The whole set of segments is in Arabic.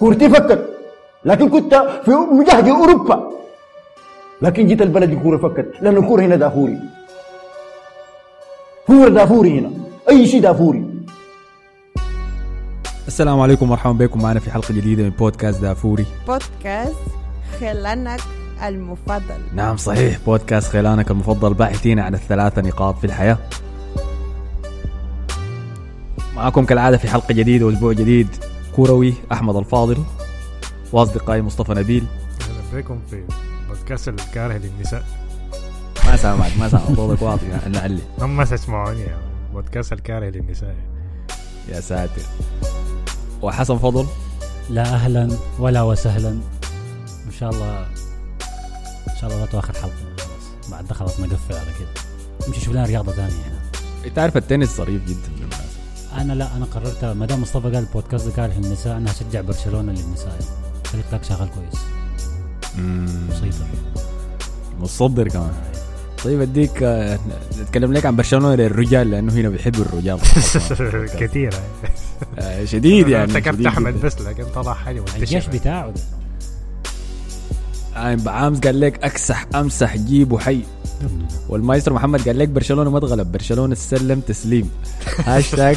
كورتي فكت لكن كنت في مجهد أوروبا. لكن جيت البلد الكوره فكت لأن الكورة هنا دافوري. كوره دافوري هنا. أي شيء دافوري. السلام عليكم ومرحبا بكم. معنا في حلقة جديدة من بودكاست دافوري. بودكاست خلانك المفضل. نعم صحيح. بودكاست خيلانك المفضل. باحثين عن الثلاثة نقاط في الحياة. معكم كالعادة في حلقة جديدة وأسبوع جديد. كروي أحمد الفاضل وأصدقائي مصطفى نبيل. أهلا بكم في بودكاست الكاره للنساء. ما سامعك ما سامعك. صوتك واطي نعلي. هم ما تسمعوني يا بودكاست الكاره للنساء. يا ساتر. وحسن فضل. لا أهلا ولا وسهلا. إن شاء الله إن شاء الله لا اخر حلقه بعد ده خلاص نقفل على كده. نمشي نشوف لنا رياضة ثانية. هنا أنت عارف التنس ظريف جدا. أنا لا أنا قررت ما دام مصطفى قال البودكاست ده كاره للنساء أنا هشجع برشلونة للنساء. فريق ذاك شغال كويس. مسيطر متصدر كمان. طيب أديك نتكلم لك عن برشلونة للرجال لأنه هنا بيحبوا الرجال. كثيرة آه، شديد يعني افتكرت أحمد. بس لكن طلع حاجة الجيش بتاعه ده. آه، بعامز قال لك أكسح أمسح جيب وحي والمايسترو محمد قال لك برشلونة ما اتغلب برشلونة استسلم تسليم. هاشتاج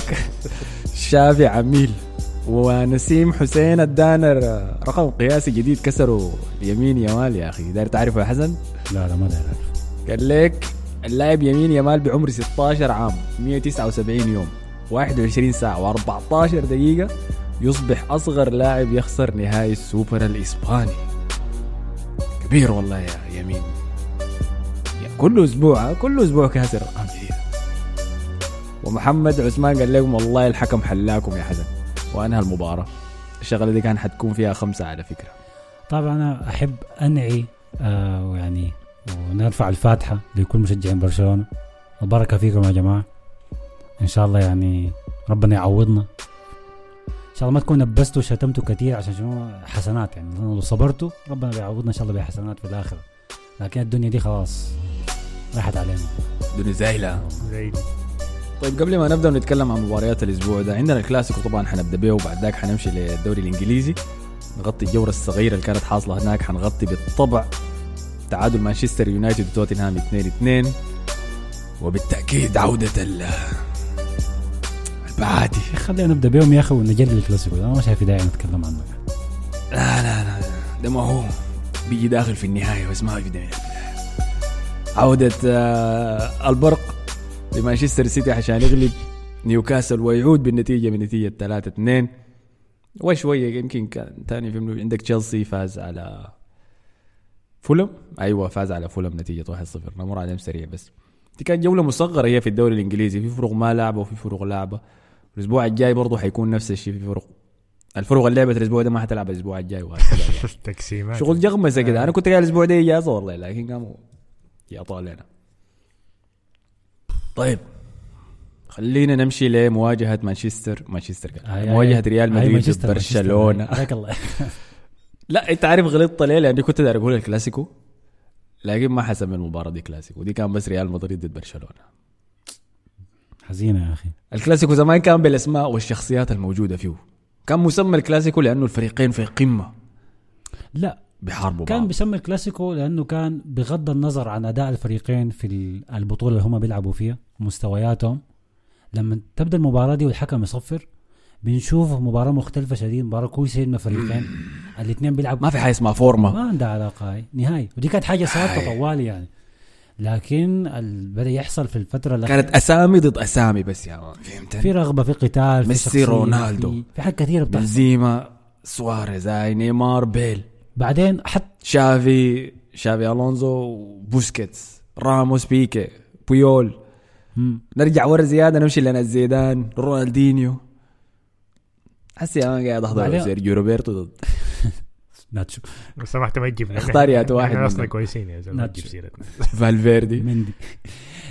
شافي عميل. ونسيم حسين ادانا رقم قياسي جديد كسروا يمين يمال يا أخي. داير تعرفه يا حسن؟ لا لا ما داير أعرف. قال لك اللاعب يمين يمال بعمر 16 عام 179 يوم 21 ساعة و14 دقيقة يصبح أصغر لاعب يخسر نهائي السوبر الإسباني. كبير والله يا يمين. كل أسبوع كل أسبوع كاسر جديدة ومحمد عثمان قال لكم والله الحكم حلاكم يا حسن. وأنهى المباراة الشغلة دي كان حتكون فيها خمسة على فكرة. طبعا أنا أحب أنعي آه ويعني ونرفع الفاتحة لكل مشجعين برشلونة. البركه فيكم يا جماعة. إن شاء الله يعني ربنا يعوضنا. إن شاء الله ما تكون نبستوا وشتمتوا كثير عشان شنو؟ حسنات يعني. لو صبرتوا ربنا بيعوضنا إن شاء الله بحسنات في الآخرة. لكن الدنيا دي خلاص راحت علينا. زايلة. زي دي. طيب قبل ما نبدأ نتكلم عن مباريات الأسبوع ده عندنا الكلاسيكو طبعا حنبدأ به وبعد ذاك حنمشي للدوري الإنجليزي. نغطي الجوره الصغيرة اللي كانت حاصلة هناك حنغطي بالطبع تعادل مانشستر يونايتد وتوتنهام 2 2 وبالتأكيد عودة ال البعادي. خلينا نبدأ بيهم يا أخي ونجلي الكلاسيكو ده. أنا ما شايف داعي نتكلم عنه. لا لا لا ده ما هو. بيجي داخل في النهاية بس ما من البداية. عودة آه، البرق لمانشستر سيتي عشان يغلب نيوكاسل ويعود بالنتيجة بنتيجه 3 2 وشوية يمكن كان ثاني في عندك تشيلسي فاز على فولم؟ أيوه فاز على فولم نتيجة 1-0 نمر عليهم سريع بس. دي كانت جولة مصغرة هي في الدوري الإنجليزي. في فرق ما لعبه وفي فرق لعبه الأسبوع الجاي برضه حيكون نفس الشيء في فرق الفرق اللي لعبت الأسبوع ده ما حتلعب الأسبوع الجاي وهكذا تقسيمات شغل جغمسة كده. أنا كنت قاعد الأسبوع ده اجازه والله لكن قاموا يعطوا علينا طيب خلينا نمشي لمواجهة مانشستر. مانشستر قال. مواجهة ريال هاي مدريد ضد برشلونه الله لا أنت عارف غلطت ليه؟ لأني كنت داير أقول الكلاسيكو لكن ما حسب المباراه دي كلاسيكو. دي كان بس ريال مدريد ضد برشلونة. حزينة يا أخي. الكلاسيكو زمان كان بالأسماء والشخصيات الموجودة فيه. كان مسمى الكلاسيكو لأنه الفريقين في قمة. لا بيحاربوا كان بيسمى الكلاسيكو لأنه كان بغض النظر عن أداء الفريقين في ال- البطولة اللي هم بيلعبوا فيها مستوياتهم. لما تبدأ المباراة دي والحكم يصفر بنشوف مباراة مختلفة شديد مباراة كويسه من الفريقين. الاثنين بيلعبوا ما في حاجة اسمها فورمة. ما عندها علاقة هاي. نهائي ودي كانت حاجة ثابته طوالي يعني. لكن بدأ يحصل في الفترة اللي كانت أسامي ضد أسامي بس يا man. فهمت في رغبة في قتال في ميسي، رونالدو. في, في حاجات كثيرة بتحصل. بنزيما سواريز هاي نيمار بيل. بعدين حتى شافي شافي ألونزو بوسكيتس راموس بيكي بويول. مم. نرجع ورا زيادة نمشي لنا زيدان رونالدينيو. حسي أنا قاعد أحضر سيرجيو روبرتو ضد ناتشو. لو سمحت ما تجيب. اختار يا واحد إحنا أصلا منهم. كويسين يا زلمة. تجيب سيرتنا فالفيردي. مندي.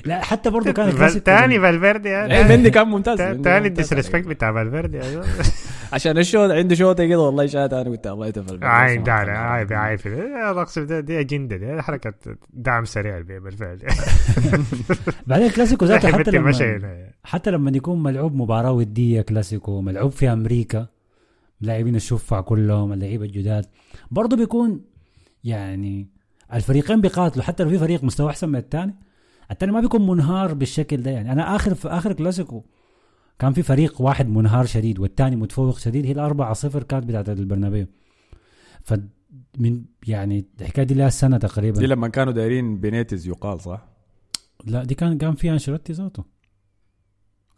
لا حتى برضه كان تاني. فالفيردي إيه مندي كان ممتاز. تاني. ال disrespect بتاع فالفيردي أيوه عشان الشوط عنده شوطة كده والله شات أنا قلت الله يتفل. عاين ده عايب عايب دي أجندة دي حركة دعم سريع بالفعل. بعدين الكلاسيكو ذاته حتى لما حتى لما يكون ملعوب مباراة ودية كلاسيكو ملعوب في أمريكا لاعبين الشفع كلهم اللعيبة الجداد. برضه بيكون يعني الفريقين بيقاتلوا حتى لو في فريق مستوى أحسن من الثاني الثاني ما بيكون منهار بالشكل ده يعني. أنا آخر في آخر كلاسيكو كان في فريق واحد منهار شديد والثاني متفوق شديد هي الأربعة صفر كانت بتاعت البرنابيو. ف من يعني الحكاية دي لها سنة تقريبا. دي لما كانوا دايرين بينيتز يقال صح؟ لا دي كان كان فيها أنشيلوتي ذاته.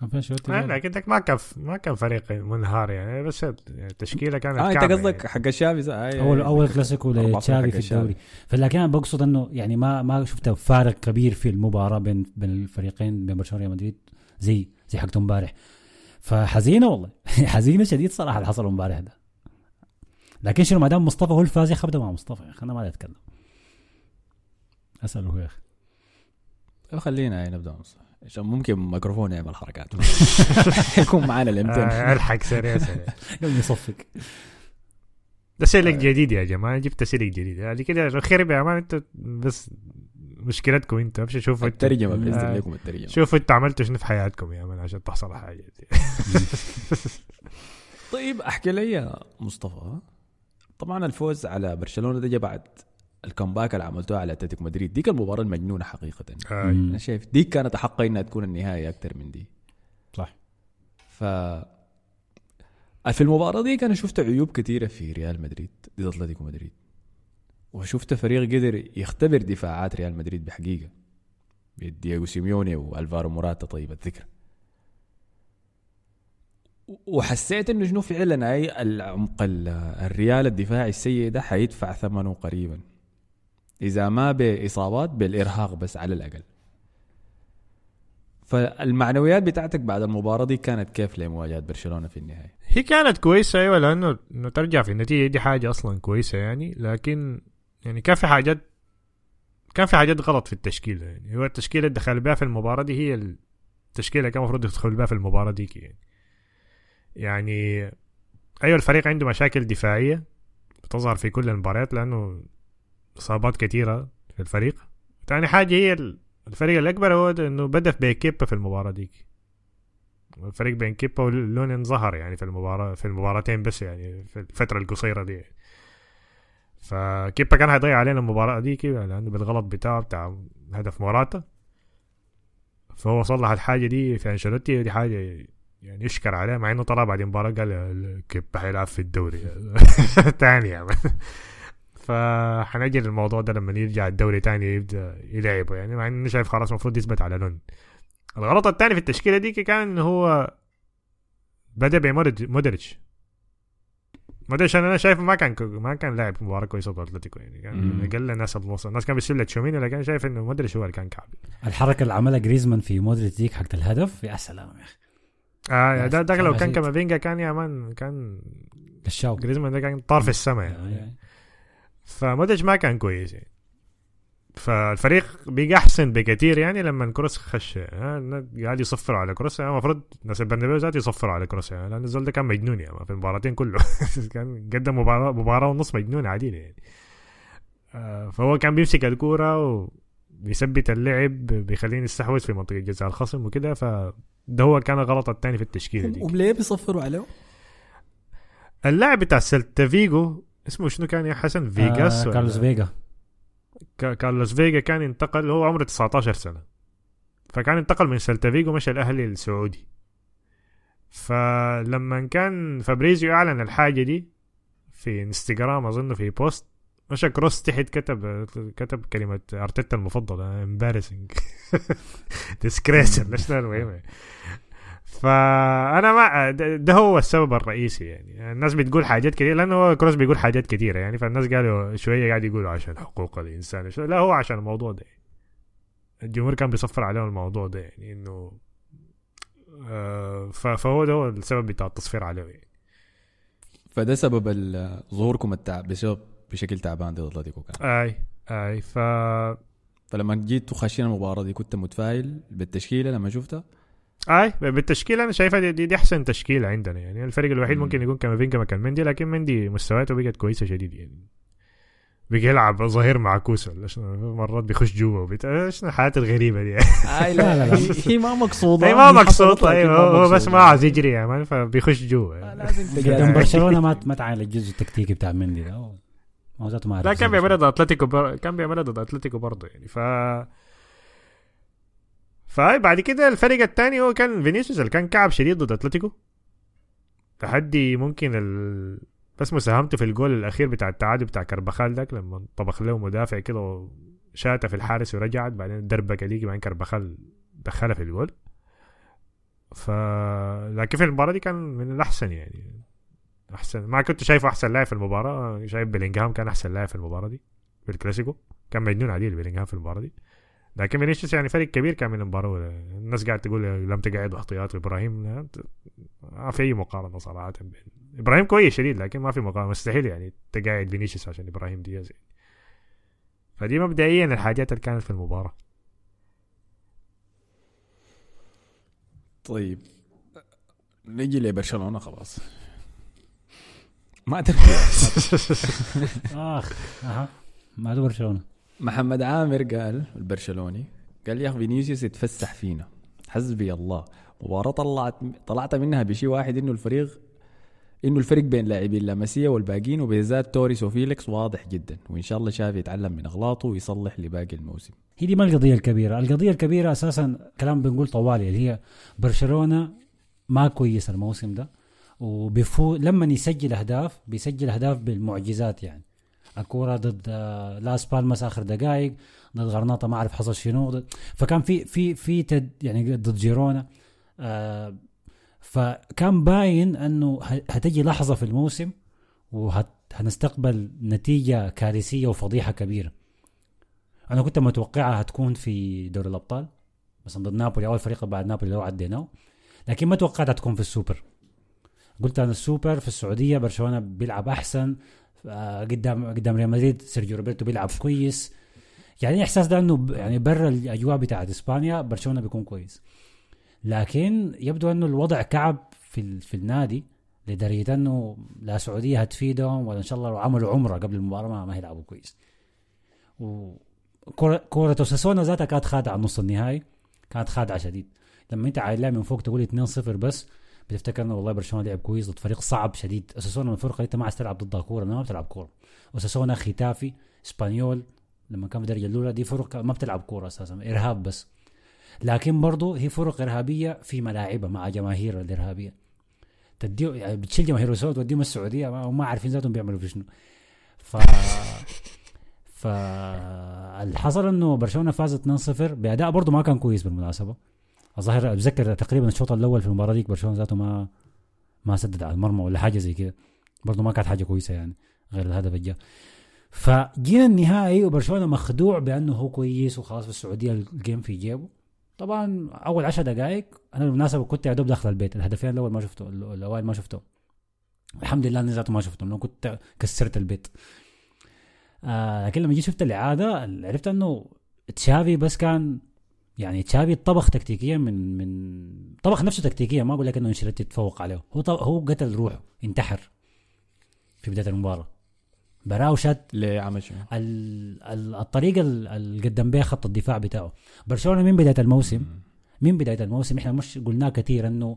كان انشيلوتي لا دك ما كان ما كان فريق منهار يعني بس التشكيلة كانت آه أنت قصدك حق الشافي؟ آه، اول آه، أول آه. كلاسيكو لتشافي في الدوري. فلكن أنا بقصد إنه يعني ما ما شفت فارق كبير في المباراة بين بين الفريقين بين برشلونة وريال مدريد زي زي حقته امبارح. فحزينة والله. حزينة شديد صراحة اللي حصل امبارح ده. لكن شنو ما دام مصطفى هو الفاز يا أخي مع مصطفى يا أخي أنا ما أتكلم. أسأله يا أخي. خلينا نبدأ نص عشان ممكن ميكروفون يعمل حركات. يكون معانا آه الامتن ألحق سريع سريع. يصفق. ده سلك جديد يا جماعة جبت سلك جديد. يعني كده خرب يا مان انت بس مشكلتكم انت امشي شوفوا الترجمة بنزل آه. لكم الترجمة. شوفوا أنتوا عملتوا شنو في حياتكم يا مان عشان تحصل حاجة دي. طيب أحكي لي يا مصطفى طبعا الفوز على برشلونة ده جا بعد ال comeback اللي عملتوها على أتلتيكو مدريد. ديك المباراة المجنونة حقيقة. آه. مم. أنا شايف؟ ديك كانت احق انها تكون النهايه أكثر من دي. صح. ف في المباراة دي أنا شفت عيوب كثيره في ريال مدريد ضد أتلتيكو مدريد. وشفت فريق قدر يختبر دفاعات ريال مدريد بحقيقة. دييغو سيميوني وألفارو موراتا طيب الذكر. وحسيت إنه شنو فعلا أي العمق ال- الريال الدفاعي السيء ده حيدفع ثمنه قريبا. إذا ما بإصابات بالإرهاق بس على الأقل. فالمعنويات بتاعتك بعد المباراة دي كانت كيف لمواجهة برشلونة في النهاية؟ هي كانت كويسة أيوه لأنه إنه ترجع في النتيجة دي حاجة أصلا كويسة يعني لكن يعني كان في حاجات كان في حاجات غلط في التشكيل يعني. هو التشكيلة اللي دخل بها في المباراة دي هي التشكيلة كان المفروض يدخل بها في المباراة دي يعني يعني أيوه الفريق عنده مشاكل دفاعية بتظهر في كل المباريات لأنه إصابات كثيرة في الفريق. ثاني حاجة هي الفريق الأكبر هو إنه بدأ بكيبا في المباراة ديك. الفريق بين كيبا ولونين ظهر يعني في المباراة في المباراتين بس يعني في الفترة القصيرة دي. فكيبا كان هيضيع علينا المباراة دي لأنه بالغلط بتاعه بتاع هدف موراتا. فهو صلح الحاجة دي في أنشيلوتي دي حاجة يعني يشكر عليها مع إنه طلع بعد المباراة قال كيبا حيلعب في الدوري. تاني يعني. فحنجي للموضوع ده لما يرجع الدوري تاني يبدأ يلعبه يعني مع انه شايف خلاص المفروض يثبت على لونين. الغلط الثاني في التشكيلة دي كان انه هو بدأ بمودريتش مودريتش. أنا شايفه ما كان ما كان لاعب مباراة كويسة ضد أتلتيكو يعني كان أقل الناس النص الناس كان بيسيب لتشواميني لكن شايف إنه مودريتش هو اللي كان كعب. الحركة اللي عملها جريزمان في مودريتش ديك حقت الهدف يا سلام يا أخي. آه ده, ده لو كان عجيب. كامافينجا كان يا مان كان الشاو جريزمان ده كان طار في السماء يعني. فمودريتش ما كان كويس يعني. فالفريق بقى أحسن بكثير يعني لما كروس خش قاعد يصفروا على كروس يعني المفروض ناس البرنابيو ذات يصفروا على كروس يعني لأن الزول ده كان مجنون يعني في المباراتين كله. كان قدم مباراة مباراة ونص مجنون عادي يعني. آه، فهو كان بيمسك الكورة وبيثبت اللعب بيخليني يستحوذ في منطقة جزاء الخصم وكده فده هو كان الغلط الثاني في التشكيلة دي. وليه بيصفروا عليه؟ اللاعب بتاع سيلتا فيجو اسمه شنو كان يا حسن؟ فيجاس آه؟ كارلوس فيجا كا- كارلوس فيجا كان انتقل هو عمره 19 سنة. فكان انتقل من سيلتا فيجو مشى الأهلي السعودي. فلما كان فابريزيو أعلن الحاجة دي في انستغرام أظن في post مشى كروس تحت كتب كتب كلمة أرتيتا المفضلة embarrassing disgrace المهم. فأنا ما ده هو السبب الرئيسي يعني. الناس بتقول حاجات كثيره لأنه كروس بيقول حاجات كثيره يعني. فالناس قالوا شوية قاعد يقولوا عشان حقوق الإنسان. شوية لا هو عشان الموضوع ده. الجمهور كان بيصفر عليه الموضوع ده يعني إنه آه فهو ده هو السبب بتاع التصفير عليه. يعني. فده سبب ظهوركم التعب بسبب بشكل تعبان ضد اتلتيكو كان. أي أي. ف فلما جيتوا خاشين المباراة دي كنت متفائل بالتشكيلة لما شفتها. أي بالتشكيله أنا شايفها دي, دي, دي أحسن تشكيله عندنا يعني. الفريق الوحيد مم. ممكن يكون كامافينجا مكان مندي لكن مندي مستوياته بقت كويسة شديد يعني. بيجي يلعب ظهير مع كوسو ولا شنو مرات بيخش جوا وبيت... شنو الحياة الغريبة دي؟ آي لا لا لا. هي ما مقصودة. هي ما هي مقصود حصلت لكن أيوه هو بس. ما عايز يجري يا مان فبيخش جوا آه، لازم. برشلونة ما ما تعاين الجزء التكتيكي بتاع مندي ده. ما ذاته ما لا كان بيعملها ضد أتلتيكو بر... كان بيعملها ضد أتلتيكو برضه يعني. ف فهاي بعد كده الفريق الثاني هو كان فينيسيوس اللي كان كعب شديد ضد أتلتيكو. تحدي ممكن ال... بس مساهمته في الجول الأخير بتاع التعادل بتاع كربخال داك لما طبخ له مدافع كده وشاته في الحارس ورجعت بعدين دربك ليك بعدين كربخال دخلها في الجول. ف لكن في المباراة دي كان من الأحسن يعني. أحسن. ما كنت شايفه أحسن لاعب في المباراة. شايف بيلينغهام كان أحسن لاعب في المباراة دي في الكلاسيكو. كان مجنون عديل بيلينغهام في المباراة دي. لكن فينيسيوس يعني فريق كبير كان من المباراة. الناس قاعد تقول لم تقعد احتياط إبراهيم ما في أي مقارنة صراحة بين إبراهيم كويس شديد لكن ما في مقارنة. مستحيل يعني تقعد فينيسيوس عشان إبراهيم دياز يعني. فدي مبدئيا الحاجات اللي كانت في المباراة. طيب. نجي لبرشلونة خلاص. ما تركي آخ أها. ما برشلونة. محمد عامر قال البرشلوني قال يا أخي فينيسيوس يتفسح فينا. حسبي الله. مباراة طلعت طلعت منها بشيء واحد إنه الفريق إنه الفرق بين لاعبين لاماسيا والباقيين وبالذات توريس وفيليكس واضح جدا. وإن شاء الله شافي يتعلم من أغلاطه ويصلح لباقي الموسم. هي دي ما القضية الكبيرة، القضية الكبيرة أساسا كلام بنقول طوالي اللي هي برشلونة ما كويس الموسم ده وبيفو لما يسجل أهداف بيسجل أهداف بالمعجزات يعني. الكورة ضد آه، لاس بالماس آخر دقائق ضد غرناطة ما أعرف حصل شنو فكان في في في تد يعني ضد جيرونا آه فكان باين إنه هتجي لحظة في الموسم وهنستقبل نتيجة كارثية وفضيحة كبيرة. أنا كنت متوقعها هتكون في دوري الأبطال مثلا ضد نابولي أول فريق بعد نابولي لو عديناه لكن ما توقعتها تكون في السوبر. قلت أنا السوبر في السعودية برشلونة بيلعب أحسن قدام قدام ريال مدريد سيرجيو روبرتو بيلعب كويس. يعني إحساس ده إنه يعني برا الأجواء بتاعت إسبانيا برشلونة بيكون كويس. لكن يبدو إنه الوضع كعب في في النادي لدرجة إنه لا سعودية هتفيدهم ولا إن شاء الله لو عملوا عمرة قبل المباراة ما, هيلعبوا كويس. و كرة كرة أوساسونا ذاتها كانت خادعة نص النهائي كانت خادعة شديد. لما أنت عايلها من فوق تقول 2-0 بس بتفتكر إنه والله برشلونة لعب كويس ضد فريق صعب شديد. أوساسونا من الفرق اللي انت ما عايز تلعب ضدها كوره ما بتلعب كورة. أوساسونا ختافي إسبانيول لما كان في الدرجه الأولى دي فرق ما بتلعب كورة أساسا إرهاب بس. لكن برضه هي فرق إرهابية في ملاعبها مع جماهير الإرهابية. تديه يعني بتشيل جماهير السعود توديهم السعودية ما هم ما عارفين ذاتهم بيعملوا في شنو ف فالحصل إنه برشلونة فازت 2-0 بأداء برضه ما كان كويس بالمناسبة. الظاهر أتذكر تقريبا الشوط الأول في المباراة ديك برشلونة ذاته ما ما سدد على المرمى ولا حاجة زي كده. برضه ما كانت حاجة كويسة يعني غير الهدف اللي جاء فجينا النهائي وبرشلونة مخدوع بأنه هو كويس وخلاص في السعوديه الجيم في جيبه. طبعا أول عشر دقائق أنا بالمناسبة كنت يا دوب داخل البيت الهدفين الأول ما شفته الأوائل ما شفته. الحمد لله ذاته ما شفته لأنه كنت كسرت البيت. آه لكن لما جيت شفت الإعادة عرفت إنه تشافي بس كان يعني تشافي طبخ تكتيكيا من من طبخ نفسه تكتيكيا ما أقول لك إنه إنشيلوتي تفوق عليه. هو طب هو قتل روحه انتحر في بداية المباراة. براه شات ليه عمل شنو؟ ال- ال- الطريقة ال- اللي قدم بها خط الدفاع بتاعه. برشلونة من بداية الموسم من بداية الموسم إحنا مش قلناه كثير إنه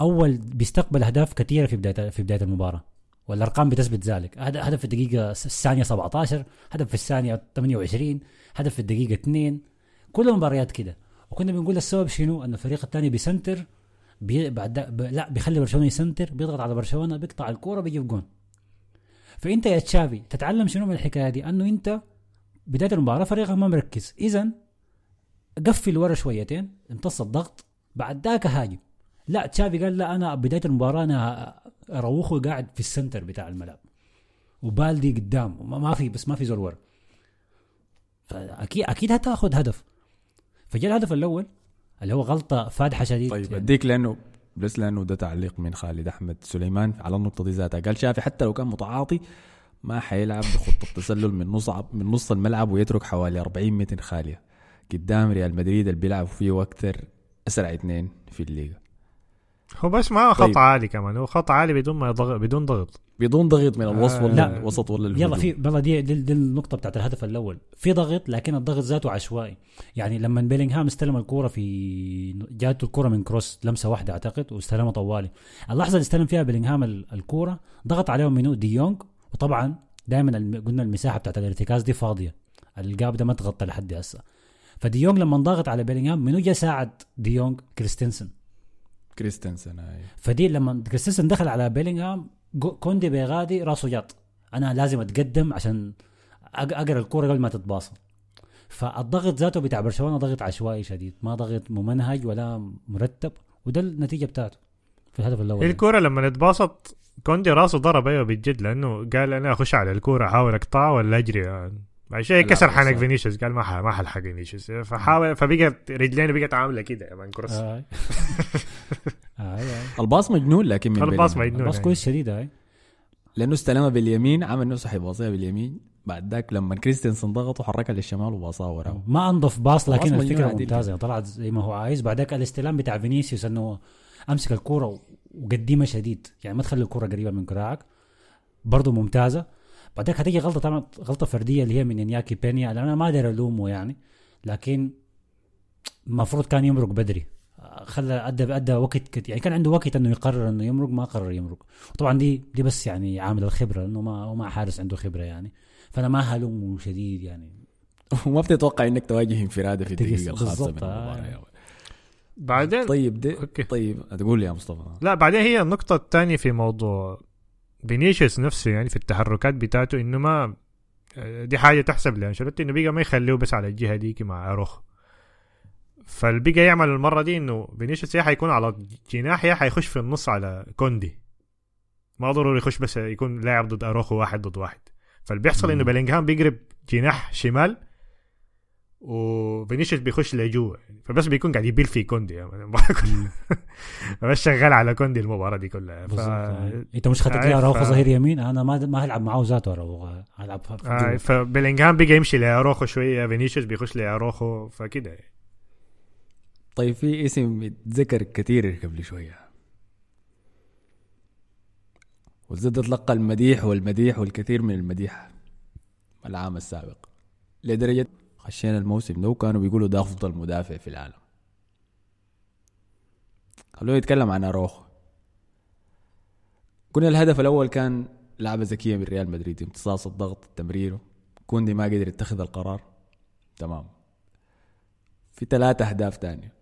أول بيستقبل أهداف كثيرة في بدايه في بداية المباراة. والأرقام بتثبت ذلك. هد- هدف في الدقيقة الثانية 17 هدف في الثانية 28 هدف في الدقيقة 2 كل المباريات كده. وكنا بنقول السبب شنو؟ إنه الفريق الثاني بيسنتر بي بعد. لا بيخلي برشلونة يسنتر بيضغط على برشلونة بيقطع الكورة بيجيب جون فإنت يا تشافي تتعلم شنو من الحكاية دي؟ إنه إنت بداية المباراة فريقك ما مركز. إذا قفل ورا شويتين امتص الضغط بعد ذاك هاجم. لا تشافي قال لا أنا بداية المباراة أنا اروخه قاعد في السنتر بتاع الملعب. وبالدي قدام ما في بس ما في زول ورا. فاكيد أكيد هتاخذ هدف. فجاء الهدف الأول اللي هو غلطة فادحة شديد طيب يعني. أديك لأنه بس لأنه ده تعليق من خالد أحمد سليمان على النقطة دي ذاتها. قال شافي حتى لو كان متعاطي ما حيلعب بخطة تسلل من نص من نص الملعب ويترك حوالي 40 متر خالية. قدام ريال مدريد اللي بيلعبوا فيه أكثر أسرع اثنين في الليغا. هو بس ما هو خط طيب. عالي كمان. هو خط عالي بدون ما يضغط بدون ضغط. بدون ضغط من الوسط آه، ولا لا. الوسط ولا يلا الهجوم. في والله دي, دي, دي النقطة بتاعت الهدف الأول. في ضغط لكن الضغط ذاته عشوائي. يعني لما بيلينغهام استلم الكورة في جاته الكورة من كروس لمسة واحدة أعتقد واستلمها طوالي. اللحظة اللي استلم فيها بيلينغهام ال- الكورة ضغط عليهم منو؟ دي يونغ. وطبعا دائما قلنا المساحة بتاعت الارتكاز دي فاضية. ال gap ده ما تغطى لحد هسه. فدي يونغ لما ضغط على بيلينغهام منو جا ساعد دي يونغ؟ كريستنسن. كريستنسن هاي فدي لما كريستنسن دخل على بيلينغهام كوندي بيغادي راسه جاط. أنا لازم أتقدم عشان أق- أقرأ الكورة قبل ما تتباصى فالضغط ذاته بتاع برشلونة ضغط عشوائي شديد. ما ضغط ممنهج ولا مرتب وده النتيجة بتاعته في الهدف الأول. الكورة لما اتباصت كوندي راسه ضرب أيوه بجد لأنه قال أنا أخش على الكورة أحاول أقطعها ولا أجري. يعني. بعد شيء لا، كسر حنك فينيسيوس قال ما ح- ما حلحق فينيسيوس فحاول فبقت رجلينه بقت عاملة كده يا مان كروس آه. آه. آه. الباص مجنون لكن من الباص. مجنون بس يعني. كويس شديد هاي لأنه استلمها باليمين عمل نفسه حيباصيها باليمين بعد ذاك لما كريستنسن ضغط وحركها للشمال وباصاها وراه ما أنضف باص لكن الفكرة ممتازة طلعت زي ما هو عايز بعداك الاستلام بتاع فينيسيوس إنه أمسك الكورة وقديمه شديد يعني ما تخلي الكورة قريبة من كراعك برضه ممتازة بعدك هتيجي غلطة طبعا غلطة فردية اللي هي من إنياكي بينيا أنا ما أقدر ألومه يعني لكن المفروض كان يمرق بدري خلى أدى أدى وقت كت يعني كان عنده وقت إنه يقرر إنه يمرق ما قرر يمرق طبعا دي دي بس يعني عامل الخبرة لأنه ما هو ما حارس عنده خبرة يعني فأنا ما هلومه شديد يعني وما بتتوقع إنك تواجه انفراده في الدقيقة بالظبط، الخامسة من. المباراة. بعدين طيب دي okay. طيب تقول لي يا مصطفى لا بعدين هي النقطة الثانية في موضوع فينيسيوس نفسه يعني في التحركات بتاعته انه ما دي حاجة تحسب لانشيلوتي إنه بقى ما يخليه بس على الجهة ديك مع اروخ فالبقى يعمل المرة دي إنه فينيسيوس يا حيكون على جناح يا حيخش في النص على كوندي. ما ضروري يخش بس يكون لاعب ضد اروخو واحد ضد واحد. فالبيحصل إنه مم. بيلينغهام بيقرب جناح شمال وفينيسيوس بيخش لجوا فبس بيكون قاعد يبيل في كوندي. يعني بس شغال على كوندي المباراة دي كلها. ف... آه. انت مش خدت عارف، لي أراوخو ف- ظهير يمين؟ أنا ما ما هلعب معاه ذاته أراوخو. هلعب آه جوا. فبيلينغهام بيجي يمشي لاروخو شوية فينيسيوس بيخش لاروخو فكده يعني. طيب في اسم اتذكر كثير قبل شوية. وزد تلقى المديح والمديح والكثير من المديح. العام السابق. لدرجة خشينا الموسم ده وكانوا بيقولوا ده أفضل مدافع في العالم. خلونا نتكلم عن أروخو. كنا الهدف الأول كان لعبة ذكية من ريال مدريد امتصاص الضغط تمريره. كوندي ما قدر يتخذ القرار. تمام. في ثلاثة أهداف تانية.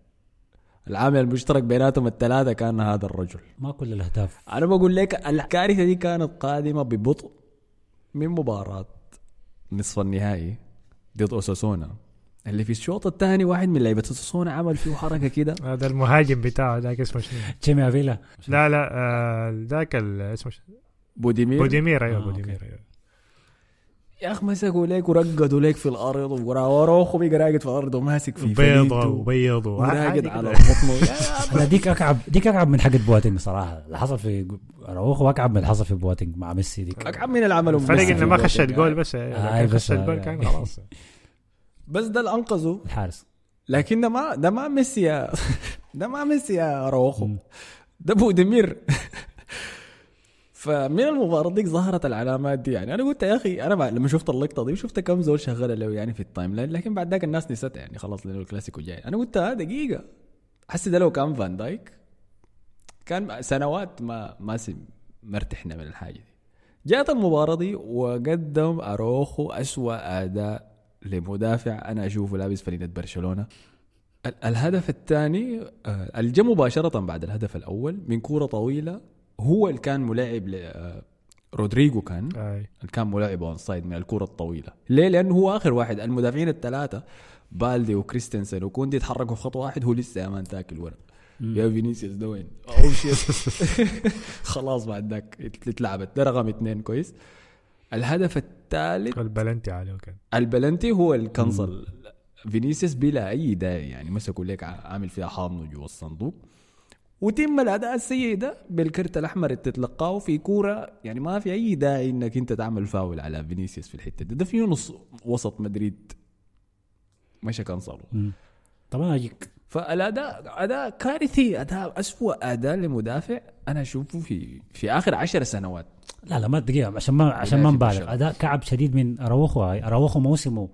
العامل المشترك بيناتهم الثلاثة كان هذا الرجل. ما كل الأهداف. أنا بقول لك الكارثة دي كانت قادمة ببطء من مباراة نصف النهائي. ضد أوساسونا. اللي في الشوط الثاني واحد من لعيبة أوساسونا عمل فيه حركة كده. هذا المهاجم بتاعه ذاك اسمه شنو؟ تشيمي أفيلا. لا لا آه، ذاك ال- اسمه؟ بوديمير. بوديمير أيوه آه، بوديمير. أيوه يا اخ مسكوا ليك ورقدوا ليك في الأرض وراوخو بقى راقد في الأرض وماسك في بيضة فليته وبيض وراقد على. بطنه. ديك اكعب ديك أكعب من حقت بواتينج صراحة. اللي حصل في اراوخو اكعب من اللي حصل في بواتينج مع ميسي ديك. أكعب من العمل الفرق وميسي. إنه ما في خش الوقت الجول ده. بس آه، آه بس خش الجول آه، كان خلاص. بس ده اللي أنقذه. الحارس. لكن ده ما ده ما ميسي يا ده ما ميسي يا اراوخو مم. ده بوديمير. فمن المباراة ديك ظهرت العلامات دي يعني. أنا قلت يا أخي أنا بعد لما شفت اللقطة دي وشفت كم زول شغالة له يعني في ال timeline لكن بعد ذاك الناس نسيت يعني خلاص لأنه الكلاسيكو جاي أنا قلت ها دقيقة. حسي ده لو كان فان دايك كان سنوات ما ما مرتحنا من الحاجة دي. جاءت المباراة دي وقدم أروخو أسوأ أداء لمدافع أنا أشوفه لابس فانيلة برشلونة. ال- الهدف الثاني آه، اللي جا مباشرة بعد الهدف الأول من كورة طويلة هو اللي كان ملاعب ل- آه، رودريجو كان آي. اللي كان ملاعب onside من الكرة الطويلة. ليه؟ لأنه هو آخر واحد. المدافعين الثلاثة بالدي وكريستنسن وكوندي يتحركوا خطوة واحد هو لسه يا مان تاكل ورا يا فينيسيوس ده وين؟ خلاص بعد ذاك اتلعبت ده رقم اثنين. كويس. الهدف الثالث البلنتي عليه كان. البلنتي هو اللي كنصل فينيسيوس بلا أي داعي. يعني مسكوا ع- عامل فيها حاضنه جوا الصندوق. وتم الأداء السيء ده بالكرت الأحمر اللي تتلقاه في كورة. يعني ما في أي داعي إنك أنت تعمل فاول على فينيسيوس في الحتة دي. ده في نص وسط مدريد. مشى كنصله مم. طبعا أجيك. فالأداء أداء كارثي أداء اسوء أداء لمدافع أنا أشوفه في في آخر عشر سنوات. لا لا ما دقيقة عشان ما عشان ما نبالغ. أداء كعب شديد من أراوخو أراوخو موسمه.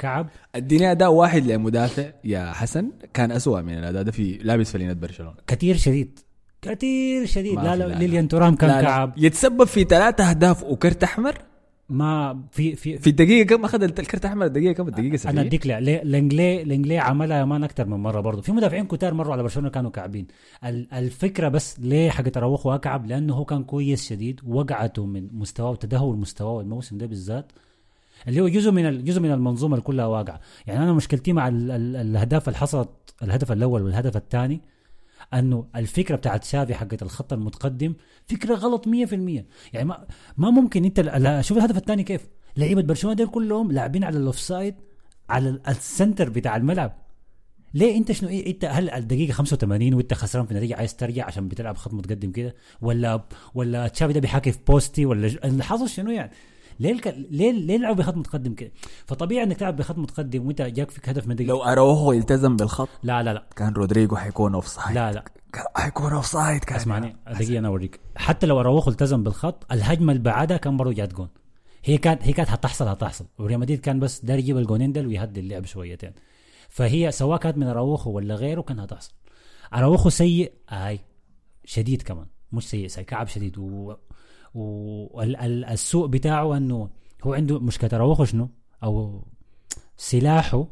كعب. اديني أداء واحد لمدافع يا حسن كان اسوء من الأداء ده في لابس فلينة برشلونة. كثير شديد. كثير شديد. لا لا لا لا. ليليان تورام كان لا لا. كعب. يتسبب في ثلاثة أهداف وكرت أحمر؟ ما في في, في الدقيقة كم أخذ الكرت أحمر الدقيقة كم؟ الدقيقة أنا 70 أديك لا لإنجلي لإنجلي عملها يا مان أكثر من مرة برضه. في مدافعين كتار مروا على برشلونة كانوا كعبين. ال- الفكرة بس ليه حقت اراوخو اكعب لأنه هو كان كويس شديد وقعته من مستواه وتدهور مستواه الموسم ده بالذات. اللي هو جزء من جزء من المنظومة اللي كلها واقعه يعني أنا مشكلتي مع ال- ال- الأهداف اللي حصلت الهدف الأول والهدف الثاني أنه الفكرة بتاعت شافي حقت الخط المتقدم فكرة غلط 100% يعني ما ما ممكن أنت شوف الهدف الثاني كيف. لعيبة برشلونة دول كلهم لاعبين على ال offside على ال- center بتاع الملعب. ليه أنت شنو إيه إنت هل الدقيقة 85 وأنت خسران في النتيجة عايز ترجع عشان بتلعب خط متقدم كده؟ ولا ولا تشافي ده بيحاكي في بوستي ولا اللي حصل شنو يعني؟ ليه الك... ليه ليه يلعب بخط متقدم كده؟ فطبيعي إنك تلعب بخط متقدم وأنت جاك فيك هدف من دقيقه لو اروخو التزم بالخط؟ لا لا لا. كان رودريجو حيكون offside لا لا. حيكون offside كان. اسمعني دقيقه أنا أوريك. حتى لو أراوخو التزم بالخط الهجمة اللي بعدها كان برضه جات جون. هي كانت هي كانت هتحصل هتحصل. وريال مدريد كان بس داري يجيب الجونين دول ويهدي اللعب شويتين. فهي سواء كانت من أراوخو ولا غيره كان هتحصل. أراوخو سيء أي شديد كمان. مش سيء سيء كعب شديد. و والسوء بتاعه انه هو عنده مشكله اراوخو شنو؟ أو سلاحه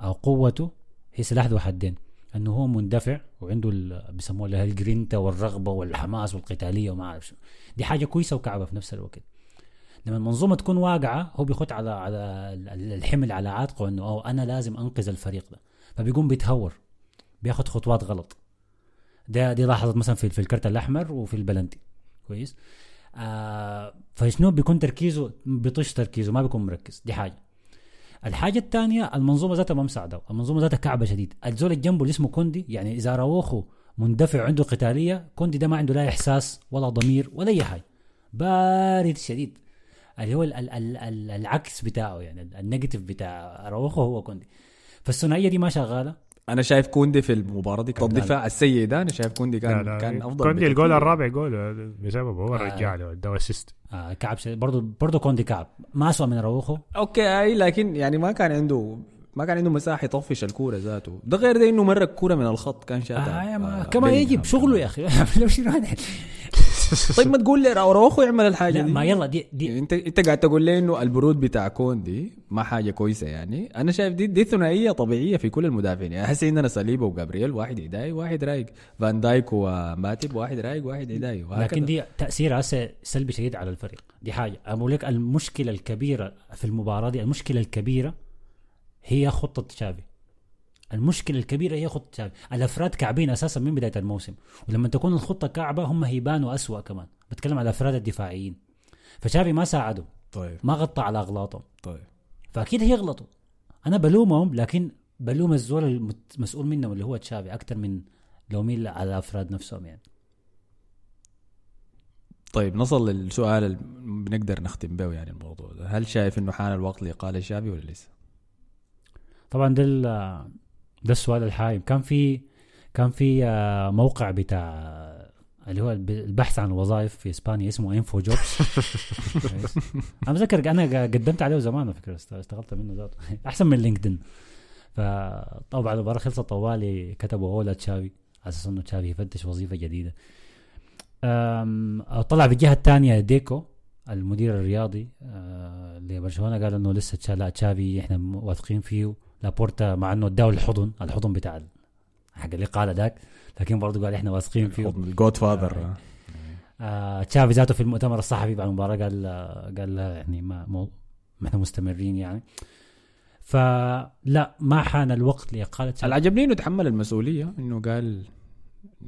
أو قوته هي سلاح ذو حدين. انه هو مندفع وعنده بيسموها هي الجرينتا والرغبة والحماس والقتالية وما أعرف شو دي حاجة كويسة وكعبة في نفس الوقت. لما المنظومة تكون واقعة هو بيخط على على ال- الحمل على عاتقه إنه أو أنا لازم أنقذ الفريق ده. فبيقوم بيتهور بياخد خطوات غلط. ده دي لاحظت مثلا في الكرت الأحمر وفي البلنتي كويس؟ آه فشنو؟ بيكون تركيزه بيطش تركيزه ما بيكون مركز. دي حاجة. الحاجة الثانية المنظومة ذاتها ما مساعدة. المنظومة ذاتها كعبة شديد. الزول اللي جنبه اللي اسمه كوندي يعني إذا راوخو مندفع عنده قتالية كوندي ده ما عنده لا إحساس ولا ضمير ولا أي حاجة. بارد شديد. اللي هو ال ال ال ال العكس بتاعه يعني ال- negative بتاع راوخو هو كوندي. فالثنائية دي ما شغالة. أنا شايف كوندي في المباراة دي كان الدفاع السيء ده أنا شايف كوندي لا كان لا. كان أفضل كوندي. الجول الرابع جول بسببه. هو آه. رجع له اداه assist آه كعب برضه برضه كوندي كعب. ما أسوأ من راوخو okay اي لكن يعني ما كان عنده ما كان عنده مساحة يطفش الكورة ذاته. ده غير ده إنه مره الكوره من الخط كان شاتها آه آه، كما يجب شغله يا هذا؟ طيب ما تقول لي اروخو يعمل الحاجة لا دي. ما يلا دي دي يعني انت انت قاعد تقول لي إنه البرود بتاع كوندي ما حاجة كويسة يعني. أنا شايف دي دي ثنائية طبيعية في كل المدافعين. يعني هسه عندنا سليبة وجابرييل واحد عداي واحد رايق. فان دايك وماتب واحد رايق واحد عداي. لكن دي تاثيرها هسه سلبي شديد على الفريق. دي حاجة. أقول لك المشكلة الكبيرة في المباراة دي المشكلة الكبيرة هي خطة تشافي. المشكلة الكبيرة هي خطه تشافي الأفراد كعبين أساسا من بداية الموسم. ولما تكون الخطة كعبة هم هيبانوا أسوأ كمان. بتكلم على الأفراد الدفاعيين. فشافي ما ساعده. طيب. ما غطى على أغلاطهم. طيب. فأكيد هيغلطوا. أنا بلومهم لكن بلوم الزول المسؤول منهم اللي هو تشافي أكثر من لومي على الأفراد نفسهم يعني. طيب نصل للسؤال اللي بنقدر نختم به يعني الموضوع ده. هل شايف إنه حان الوقت لاقاله شافي ولا لسه؟ طبعا ده ده السؤال الحايم كان في كان في آه، موقع بتاع اللي هو الب- البحث عن الوظائف في إسبانيا اسمه انفو جوبز أنا بتذكر أنا قدمت عليه زمان على فكرة اشتغلت منه ذاته. أحسن من لينكدين. فطبعا المباراة خلصت طوالي كتبوا أولا تشافي على أساس إنه تشافي يفتش وظيفة جديدة. طلع في الجهة الثانية ديكو المدير الرياضي آه، لبرشلونه قال إنه لسه لا تشافي إحنا واثقين فيه. لابورتا مع إنه اداه الحضن الحضن بتاع حق الاقاله ذاك. لكن برضه قال إحنا واثقين فيه. الجود فاذر آه. تشافي ذاته في المؤتمر الصحفي بعد المباراة قال آه، قال لا يعني ما مو ما إحنا مستمرين يعني. فلا ما حان الوقت لإقالة تشافي. اللي عجبني إنه تحمل المسؤولية إنه قال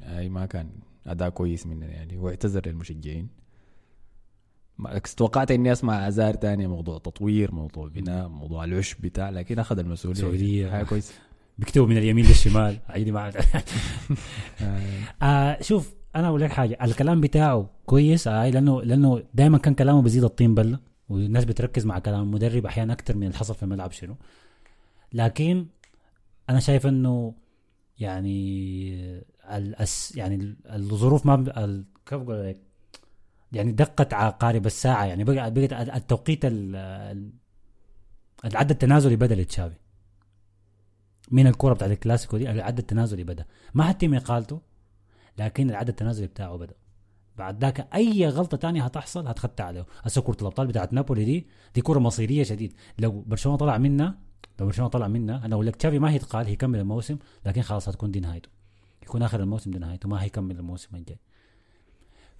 اي ما كان أداء كويس مننا يعني واعتذر للمشجعين. توقعت إني أسمع اعذار تانية موضوع تطوير موضوع بناء موضوع العشب بتاع لكن أخذ المسؤولية. مسؤولية. حاجة كويسة. بيكتبوا من اليمين للشمال. عادي ما. آه شوف أنا أقول لك حاجة. الكلام بتاعه كويس آه لأنه لأنه دائما كان كلامه بيزيد الطين بلة والناس بتركز مع كلام المدرب أحيانا أكثر من اللي حصل في الملعب شنو؟ لكن أنا شايف إنه يعني الأس يعني ال- الظروف ما كيف أقول لك؟ يعني دقت عقارب الساعة يعني بقت التوقيت ال- ال- العد التنازلي بدأ لتشافي من الكوره بتاعت الكلاسيكو دي العد التنازلي بدأ. ما حتم اقالته لكن العد التنازلي بتاعه بدأ. بعد ذاك أي غلطة تانية هتحصل هتخطى عليه. هسه كرة الأبطال بتاعت نابولي دي دي كرة مصيرية شديد. لو برشلونة طلع منها لو برشلونة طلع منها أنا أقول لك تشافي ما هيتقال هيكمل الموسم لكن خلاص هتكون دي نهايته. يكون آخر الموسم دي نهايته ما هيكمل الموسم الجاي.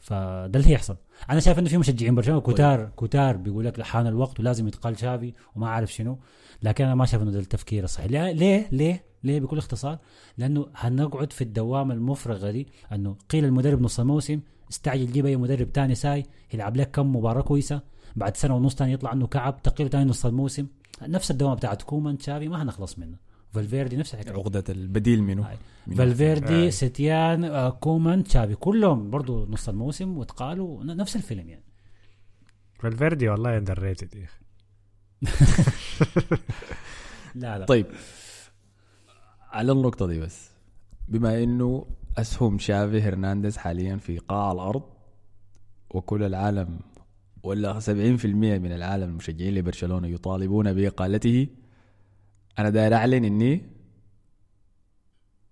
فده اللي هيحصل. أنا شايف إنه في مشجعين برشلونة كتار كتار بيقول لك حان الوقت ولازم يتقال شافي وما عارف شنو لكن أنا ما شايف إنه ده التفكير الصحيح. ليه ليه ليه ليه بكل اختصار؟ لأنه هنقعد في الدوامه المفرغة دي إنه قيل المدرب نص الموسم استعجل جيب أي مدرب تاني ساي يلعب لك كم مباراة كويسة بعد سنة ونص تاني يطلع عنه كعب تقيل تاني نص الموسم. نفس الدوامه بتاعت كومان تشافي ما هنخلص منه. فالفيردي نفس الحكاية. عقدة البديل منه. منه. فالفيردي آه. ستيان آه، كومان تشافي كلهم برضو نص الموسم واتقالوا نفس الفيلم يعني. فالفيردي والله underrated يا أخي. لا لا. طيب. على النقطة دي بس. بما إنه أسهم شافي هرنانديز حاليا في قاع الأرض وكل العالم ولا 70% من العالم المشجعين لبرشلونة يطالبون بإقالته أنا داير أعلن إني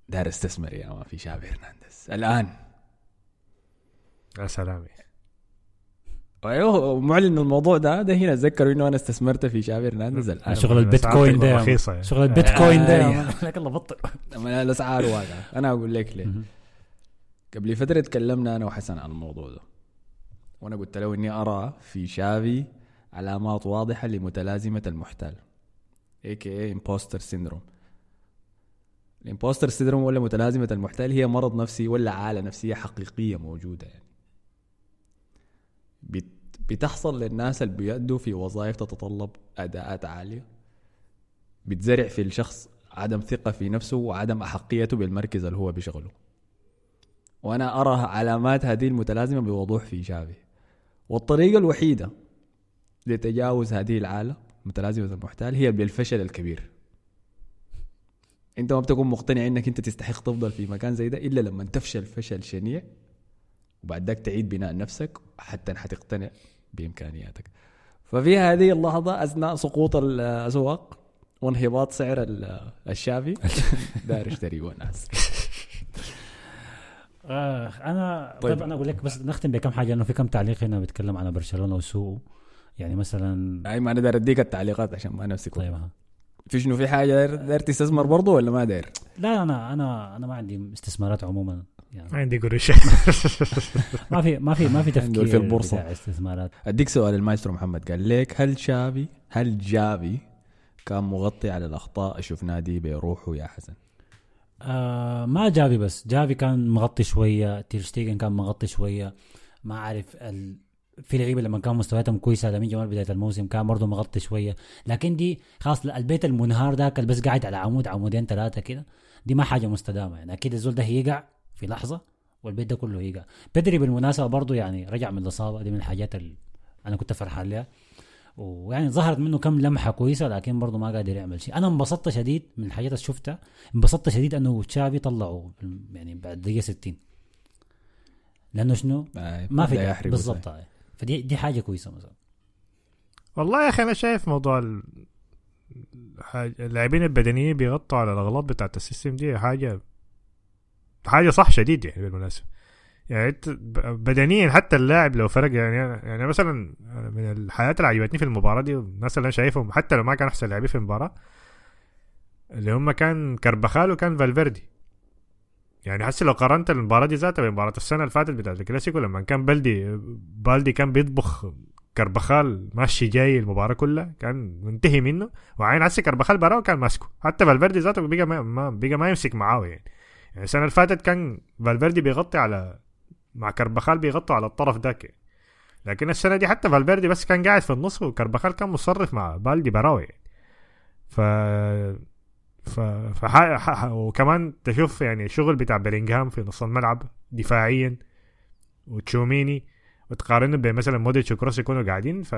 داير أستثمر يا ما في شافي هرنانديز. الآن. يا سلام. أيوه معلن الموضوع ده. ده هنا اتذكروا إنه أنا استثمرت في شافي هرنانديز. الآن شغل البيتكوين ده رخيصة يعني. شغل البيتكوين ده آه. لك الله بطل الأسعار واقعة. أنا أقول لك ليه. قبل فترة تكلمنا أنا وحسن عن الموضوع ده. وأنا قلت له إني أرى في شافي علامات واضحة لمتلازمة المحتال a.k.a impostor syndrome ال impostor syndrome ولا متلازمة المحتال هي مرض نفسي ولا حالة نفسية حقيقية موجودة يعني. بت- بتحصل للناس اللي بيأدوا في وظائف تتطلب أداءات عالية. بتزرع في الشخص عدم ثقة في نفسه وعدم أحقيته بالمركز اللي هو بيشغله. وأنا أرى علامات هذه المتلازمة بوضوح في شافي. والطريقة الوحيدة لتجاوز هذه العالة متلازمة المحتال هي بالفشل الكبير. انت ما بتكون مقتنع انك انت تستحق تفضل في مكان زي ده إلا لما تفشل فشل شنيع وبعد ذاك تعيد بناء نفسك حتى حتقتنع بإمكانياتك. ففي هذه اللحظة أثناء سقوط الأسواق وانهباط سعر ال- الشافي داير اشتري وناس. آه أنا طيب. طيب. أنا أقول لك بس نختم بكم حاجة انه في كم تعليق هنا بيتكلم عن برشلونة وسوءه. يعني مثلا اي ما أنا داير أديك التعليقات عشان ما نفسي طيب. ها. في شنو في حاجة داير, داير تستثمر برضه ولا ما داير؟ لا أنا أنا أنا ما عندي استثمارات عموما. يعني عندي قرش ما في ما في ما في تفكير في البورصة. بتاع استثمارات. أديك سؤال المايسترو محمد. قال لك هل شافي هل جافي كان مغطي على الأخطاء؟ شفناها دي براحة يا حسن؟ آه ما جافي بس. جافي كان مغطي شوية. تيرشتيجن كان مغطي شوية. ما عارف ال... في لعيبة لما كان مستوياتهم كويسة لامين جمال بداية الموسم كان برضه مغطي شوية. لكن دي خلاص البيت المنهار ذاك اللي بس قاعد على عمود عمودين ثلاثة كده. دي ما حاجة مستدامة يعني. أكيد الزول ده هيقع في لحظة والبيت ده كله هيقع. بدري بالمناسبة برضه يعني رجع من الإصابة. دي من الحاجات اللي أنا كنت فرحان لها ويعني ظهرت منه كم لمحة كويسة لكن برضه ما قادر يعمل شيء. أنا انبسطت شديد من الحاجات اللي شفتها. انبسطت شديد إنه تشافي طلعه يعني بعد دقيقة 60 لأنه شنو؟ آه، ما في بالضبط. فدي دي حاجة كويسة مثلا. والله يا أخي أنا شايف موضوع اللاعبين البدنيين بيغطوا على الأغلاط بتاعت ال system دي حاجة حاجة صح شديد يعني بالمناسبة. يعني أنت بدنيا حتى اللاعب لو فرق يعني يعني مثلا من الحاجات اللي عجبتني في المباراة دي والناس اللي أنا شايفهم حتى لو ما كان أحسن لاعبين في المباراة اللي هم كان كربخال وكان فالفيردي. يعني حسي لو قارنت المباراة دي ذاتها بمباراة السنة اللي فاتت بتاعت الكلاسيكو لما كان بالدي بالدي كان بيطبخ كربخال ماشي جاي المباراة كلها كان منتهي منه وعين عسي كربخال براه كان ماسكه حتى فالفيردي ذاته بقى ما, ما بقى ما يمسك معاه يعني يعني السنة اللي فاتت كان فالفيردي بيغطي على مع كربخال بيغطوا على الطرف ذاك يعني. لكن السنة دي حتى فالفيردي بس كان قاعد في النص وكربخال كان مصرف مع بالدي براوي يعني. ف ف فح... ح... وكمان تشوف يعني الشغل بتاع بيلينغهام في نص الملعب دفاعيا وتشوميني وتقارنه بمثلا مودريتش وكروس يكونوا قاعدين ف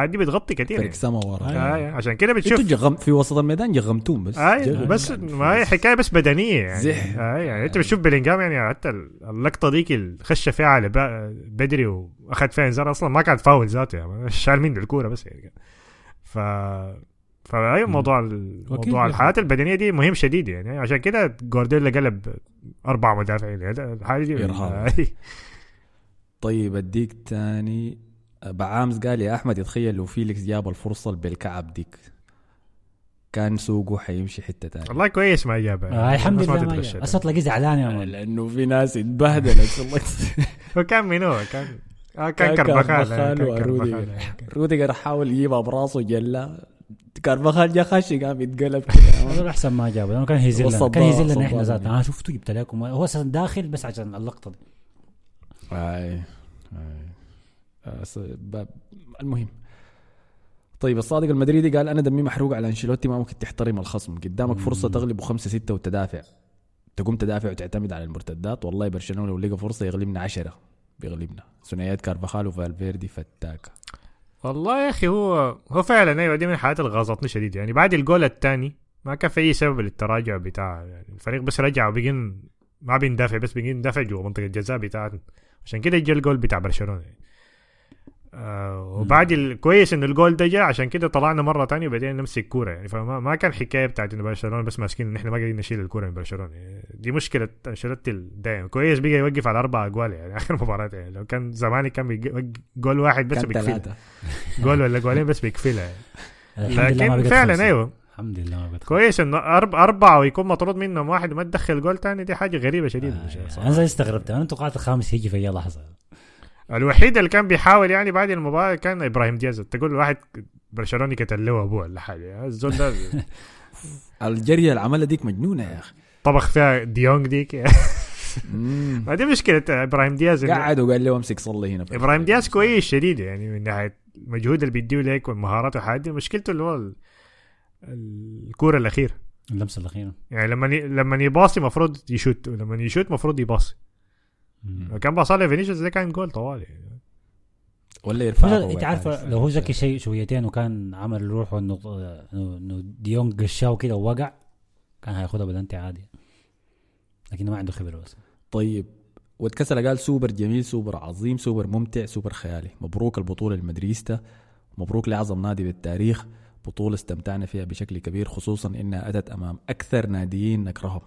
دي بتغطي فرق يعني. سما ورا آه. آه عشان كده أنتوا بتشوف جغم في وسط الميدان جغمتوهم بس اي جغم. بس ما هي حكاية بس بدنية يعني زح. آي يعني أنت بتشوف بلينجهام يعني حتى اللقطة ديك اللي خش فيها على بدري وأخذ فيها انذار أصلا ما كانت فاول ذاته يعني شال منه الكورة بس يعني ف فاي موضوع موضوع الحالات البدنية دي مهم شديد يعني. عشان كده جوارديولا قلب أربع مدافعين. هذا الحاجة دي. أي. طيب أديك تاني. بعامز قال يا أحمد يتخيل لو فيليكس جاب الفرصة بالكعب ديك. كان سوقه حيمشي حتة تانية. والله كويس ما جابها آه الحمد بس لله ما. أصلا تلاقيه زعلان يا man لأنه في ناس اتبهدلت والله. هو كان منو؟ كان آه كان كربخال كارفاخال كان وروديجر. روديجر حاول يجيبها براسه جلا كارفاخال جا خش قام يتقلب كده. أحسن ما جابوا. لأنه كان هيزلنا كان هيزلنا إحنا ذاتنا. آه شفتوا جبت لكم. هو أساسا داخل بس عشان اللقطة دي. اي اي آه، المهم. طيب الصادق المدريدي قال أنا دمي محروق على أنشيلوتي ما ممكن تحترم الخصم. قدامك فرصة تغلبه خمسة ستة وتدافع. تقوم تدافع وتعتمد على المرتدات. والله برشلونة لو لقى فرصة يغلبنا عشرة. بيغلبنا. ثنائيات كارفاخال وفالفيردي فتاكه والله يا أخي هو هو فعلا أيوه دي من الحاجات اللي غاظتني شديد يعني بعد الجول الثاني ما كان في أي سبب للتراجع بتاع يعني الفريق بس رجع وبقين ما بيندافع بس بقين يندافع جوا منطقة الجزاء بتاعتنا عشان كده جا الجول بتاع برشلونة يعني. آه وبعد الكويس انه الجول ده جاء عشان كده طلعنا مرة تانية وبعدين نمسك كورة يعني. فما ما كان حكاية بتاعت انه برشلونة بس ماسكين إن إحنا ما قادرين نشيل الكورة من برشلونة يعني. دي مشكلة أنشيلوتي دايما كويس بقى يوقف على أربع أجوال يعني آخر مباراة يعني. لو كان زمان كان جول واحد بس بيكفي جول ولا جولين بس بيكفلها يعني. لكن فعلا. أيوه. الحمد لله ما بقت كويس إنه أرب أربعة ويكون مطرود منهم واحد وما تدخل جول تاني دي حاجة غريبة شديدة آه، صراحة. أنا زي استغربت أنا توقعت الخامس يجي في أي لحظة. الوحيد اللي كان بيحاول يعني بعد المباراة كان إبراهيم دياز. تقول واحد برشلوني قتل له أبوه ولا حاجة. الزول ده الجريه اللي عملها ديك مجنونة يا أخي. طبخ فيها ديونج ديك. ما دي مشكلة إبراهيم دياز. قعد وقال له أمسك صلي هنا إبراهيم دياز كويس شديد يعني من ناحية المجهود اللي بيديه لك والمهارات والحاجات دي مشكلته اللي هو ال- الكورة الأخيرة. اللمسة الأخيرة. يعني لما لما يباصي المفروض يشوت ولما يشوت المفروض يباصي. كان باصها لفينيسيوس ده كان جول طوالي. ولا يرفعها لا، انت عارفه لو هو ذكي شيء شويتين وكان عمل روحه إنه إنه ديونج غشاه كده ووقع كان هياخدها بلنتي عادي. لكنه ما عنده خبرة بس. طيب دوت كسل قال سوبر جميل سوبر عظيم سوبر ممتع سوبر خيالي. مبروك البطولة المدريديستا مبروك لأعظم نادي بالتاريخ. بطولة استمتعنا فيها بشكل كبير خصوصا إنها أتت أمام أكثر ناديين نكرههم